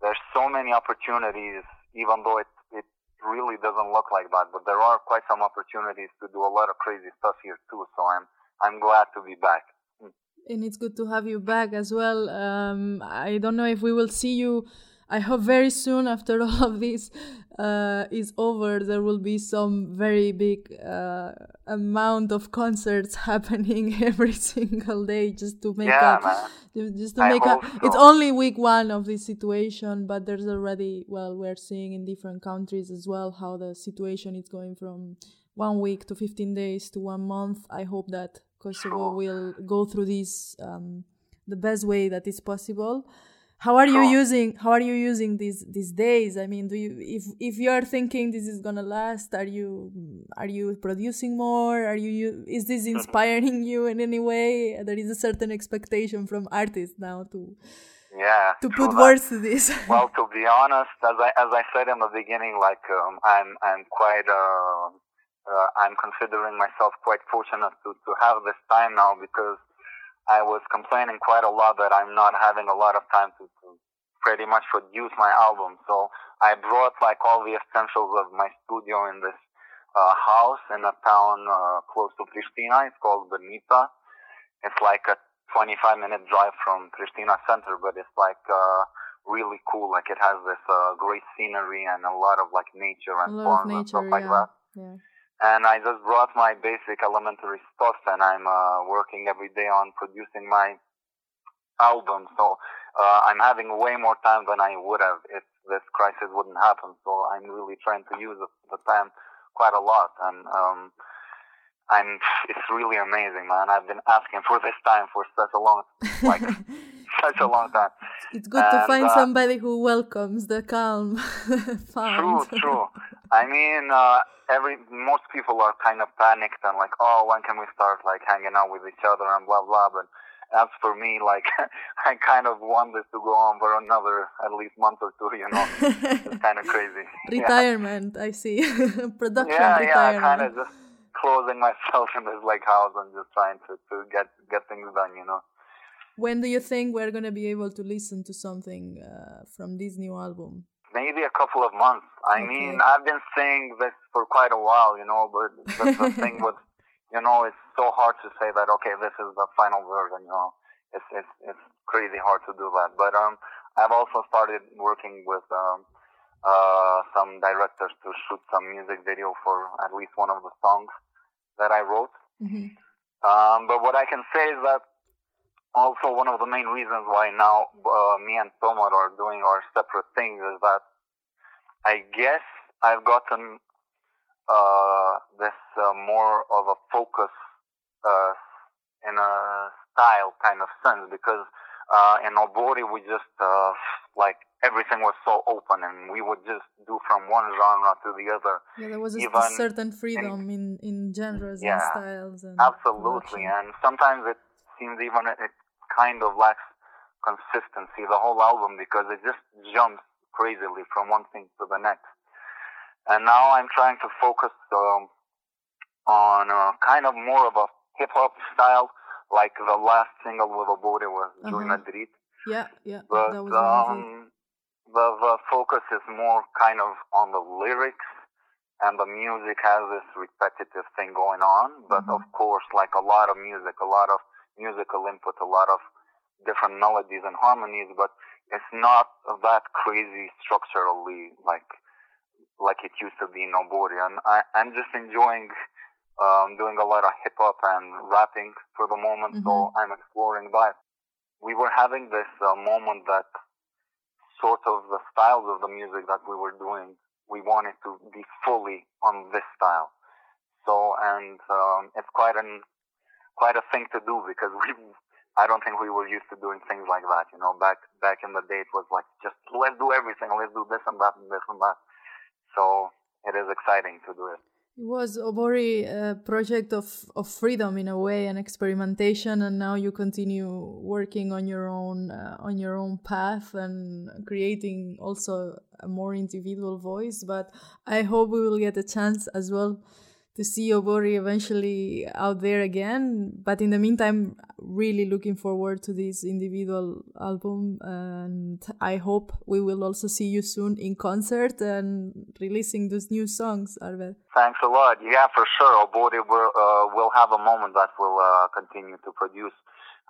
there's so many opportunities. Even though it it really doesn't look like that, but there are quite some opportunities to do a lot of crazy stuff here too. So I'm I'm glad to be back. and it's good to have you back as well. Um, I don't know if we will see you. I hope very soon after all of this uh, is over, there will be some very big uh, amount of concerts happening every single day just to make Yeah, a, man. just to I make a. hope It's only week one of this situation, but there's already well, we're seeing in different countries as well how the situation is going from one week to 15 days to one month. I hope that Kosovo Sure. will go through this um, the best way that is possible. How are you using How are you using these these days? I mean, do you if if you are thinking this is gonna last, are you are you producing more? Are you, is this inspiring you in any way? There is a certain expectation from artists now to Yeah. to put words to this. well, to be honest, as I as I said in the beginning, like um, I'm I'm quite uh, uh, I'm considering myself quite fortunate to to have this time now because I was complaining quite a lot that I'm not having a lot of time to, to pretty much produce my album. So I brought like all the essentials of my studio in this uh, house in a town uh, close to Pristina. It's called Benita. It's like a 25 minute drive from Pristina center, but it's like uh, really cool. Like it has this uh, great scenery and a lot of like nature and farms and stuff like that. yeah. And I just brought my basic elementary stuff, and I'm uh, working every day on producing my album. So uh, I'm having way more time than I would have if this crisis wouldn't happen. So I'm really trying to use the, time quite a lot, and um, I'm. It's really amazing, man. I've been asking for this time for such a long, like such a long time. It's good to find uh, somebody who welcomes the calm. True, true. I mean, uh, every most people are kind of panicked and like, oh, when can we start like hanging out with each other and blah blah. But as for me, like, I kind of want this to go on for another at least month or two. You know, it's kind of crazy. Yeah. retirement, I see. Production Yeah, yeah. retirement. Kind of just closing myself in this like house and just trying to to get get things done. You know. When do you think we're gonna be able to listen to something uh, from this new album? Maybe a couple of months. I Okay. mean, I've been saying this for quite a while, you know, but that's the thing with, you know, it's so hard to say that, okay, this is the final version, you know. It's, it's, it's crazy hard to do that. But, um, I've also started working with, um, uh, some directors to shoot some music video for at least one of the songs that I wrote. hmm Um, but what I can say is that also one of the main reasons why now uh, me and Tomor are doing our separate things is that I guess I've gotten uh, this uh, more of a focus uh, in a style kind of sense because uh, in Oborri we just uh, like everything was so open and we would just do from one genre to the other Yeah, there was a, Even a certain freedom in, in genres and styles and Absolutely, production. and sometimes it seems even it kind of lacks consistency, the whole album, because it just jumps crazily from one thing to the next. And now I'm trying to focus um, on uh, kind of more of a hip hop style, like the last single with Oborri was Joy Uh-huh. Madrid. Yeah, yeah. But that was one of it. um, the, the focus is more kind of on the lyrics, and the music has this repetitive thing going on. But Mhm. of course, like a lot of music, a lot of musical input, a lot of different melodies and harmonies, but it's not that crazy structurally like like it used to be in Oborri. And I, I'm just enjoying um, doing a lot of hip hop and rapping for the moment, so Mhm. I'm exploring that. We were having this uh, moment that sort of the styles of the music that we were doing, we wanted to be fully on this style. So, and um, it's quite an quite a thing to do because we, I don't think we were used to doing things like that. You know, back back in the day, it was like just let's do everything, let's do this and that and this and that. So it is exciting to do it. It was Oborri a project of, of freedom in a way and experimentation, and now you continue working on your own uh, on your own path and creating also a more individual voice. But I hope we will get a chance as well to see Oborri eventually out there again. But in the meantime, really looking forward to this individual album, and I hope we will also see you soon in concert and releasing those new songs, Arber. Thanks a lot. Yeah, for sure. Oborri will, uh, will have a moment that will uh, continue to produce,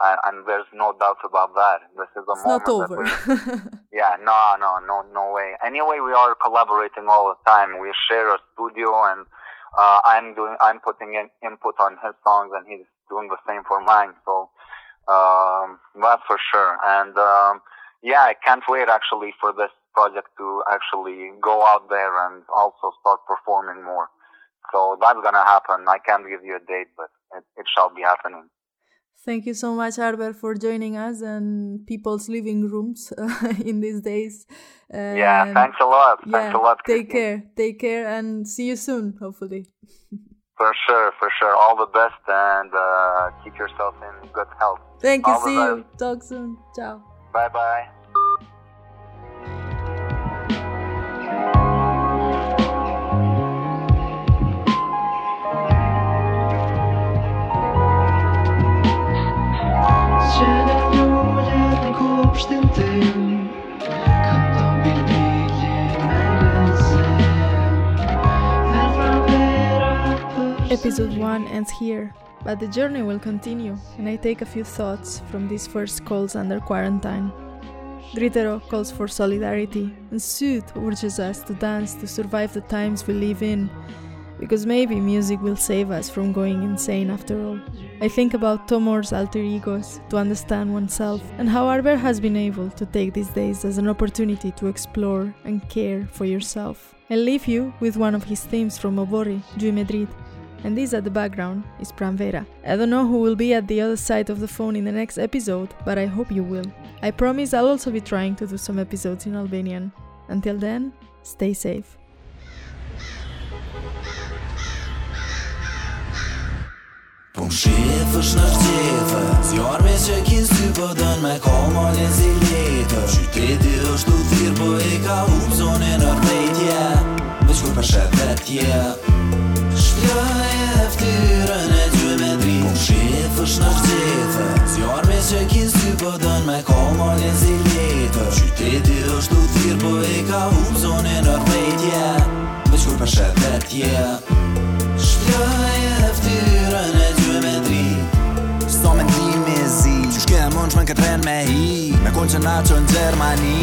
uh, and there's no doubt about that. This is a It's moment not over. Yeah, no, no, no, no way. Anyway, we are collaborating all the time. We share a studio, and uh, I'm doing, I'm putting in input on his songs, and he's doing the same for mine. So um, that's for sure. And um, yeah, I can't wait actually for this project to actually go out there and also start performing more. So that's gonna happen. I can't give you a date, but it, it shall be happening. Thank you so much, Arber, for joining us and people's living rooms in these days. yeah, thanks a lot. Thanks a lot. take Christine. care. Take care and see you soon, hopefully. For sure, for sure. All the best and uh, keep yourself in good health. Thank you. All See you. Talk soon. Ciao. Bye bye. Episode 1 ends here, but the journey will continue, and I take a few thoughts from these first calls under quarantine. Dritero calls for solidarity, and Sud urges us to dance to survive the times we live in, because maybe music will save us from going insane after all. I think about Tomor's alter egos to understand oneself, and how Arber has been able to take these days as an opportunity to explore and care for yourself. I leave you with one of his themes from Oborri, Jui Madrid, and this at the background is Pramvera. I don't know who will be at the other side of the phone in the next episode, but I hope you will. I promise I'll also be trying to do some episodes in Albanian. Until then, stay safe. Në Zjarme që kin sy po dën me si Qyteti është u thirë e ka Veç kur për e ftyrën e gjë me dritë po Shifë është në gjithë Zjarë me që kinë sy po dënë me komolin si letë Qyteti është u thirë po e ka humë zonin konçme këtë ven me hi. Me konë që na që në Gjermani.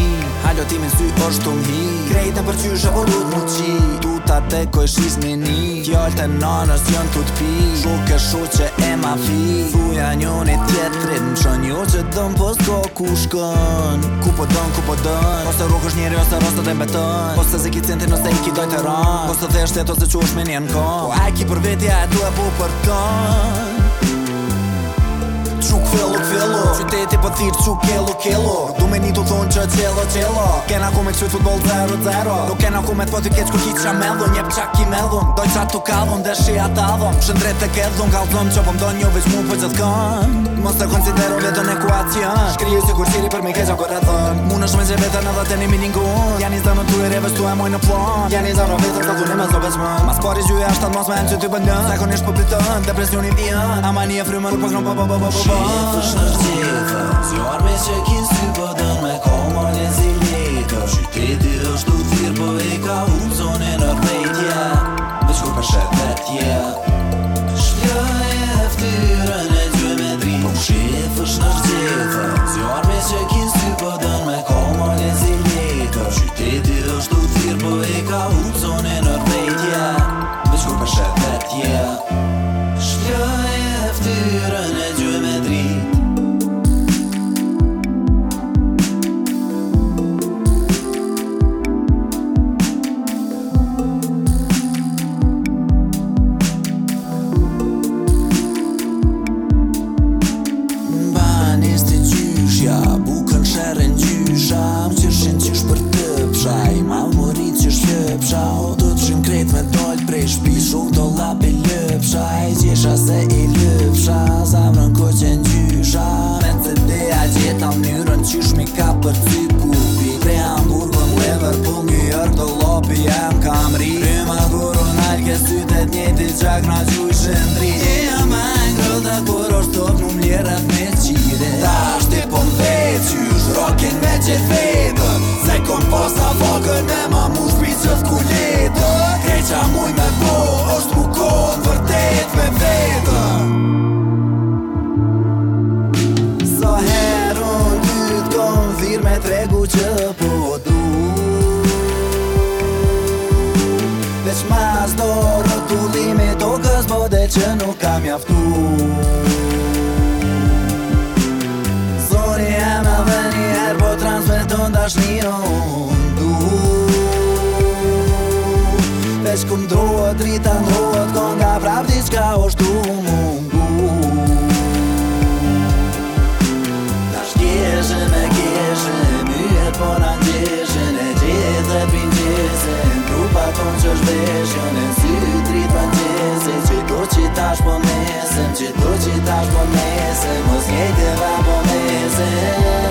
Halo timin sy është të mhi Krejta për qyshe o rrët mu qi. Tu ta te koj shis një një Fjallë të nanës jënë të t'pi Shukë e shuqe e ma fi. Thuja njëni tjetërit Më që një që dëmë po s'ko ku shkën Ku po dënë, ku po dënë Ose rukë është njëri ose rosët e betën Ose zi ki cintin ose i ki dojtë e rënë Ose dhe shtet ose që është me një në Po a ki për vetja e du e bu për kënë Quk fillu, fillu Qyteti po po thirë që kello kello. Du me një të thonë që qello qello. Kena ku me qyt futbol 0-0 Do kena ku me të po të keq kur ki qa mellon Njep qak i mellon Doj qa të kallon dhe shi ata dhon Shëndret të kedhon kallzon që po mdo një veç mu për gjithë kën Mos të konsidero vetën ekuacion Shkriju si kur shiri për mi keqa kur e thën Mu në shumë që vetën edhe të një miningun Janë i zënë tu e revës tu e moj në plan. Janë i zënë vetën sa tu ne me zdo veç më Mas pari gjyë ashtat mos me në që ty bëndën. Zakonisht po pritën, depresioni vjen. Ama një frymë nuk po kron po po po po po Shifësh në gjithë Zjarë me që kin sy po dën me ka male zilete Qyteti është u thirë po e ka unë zonin në rrejtje Veç kur për shet vetje Shpjoj e ftyrën e gjë me dri Po shifësh në gjithë Zjarë me që kin sy po dën me Qyteti zonin në shet vetje Shpjoj e ftyrën se i lëpsha Zamrën ko qenë gjysha Me të deja gjeta mënyrën qysh mi ka për cykupi Pre Hamburgën, Liverpool, New York do lopi jam kam ri Rima kur unë alke sytet njeti qak na gjujshën dri E jam e dashninë unë du Vesh ku mdrohet, drita ndrohet Ko nga prap diçka është tu mungu. Tash kjeshe me kjeshe Myhet po në ndjeshe Në gjithë dhe pindjese Në trupa ton që shveshje Në sy drit pa ndjese Që do që tash po nesem Që do që tash po nesem Mos ngejtë e po nesem.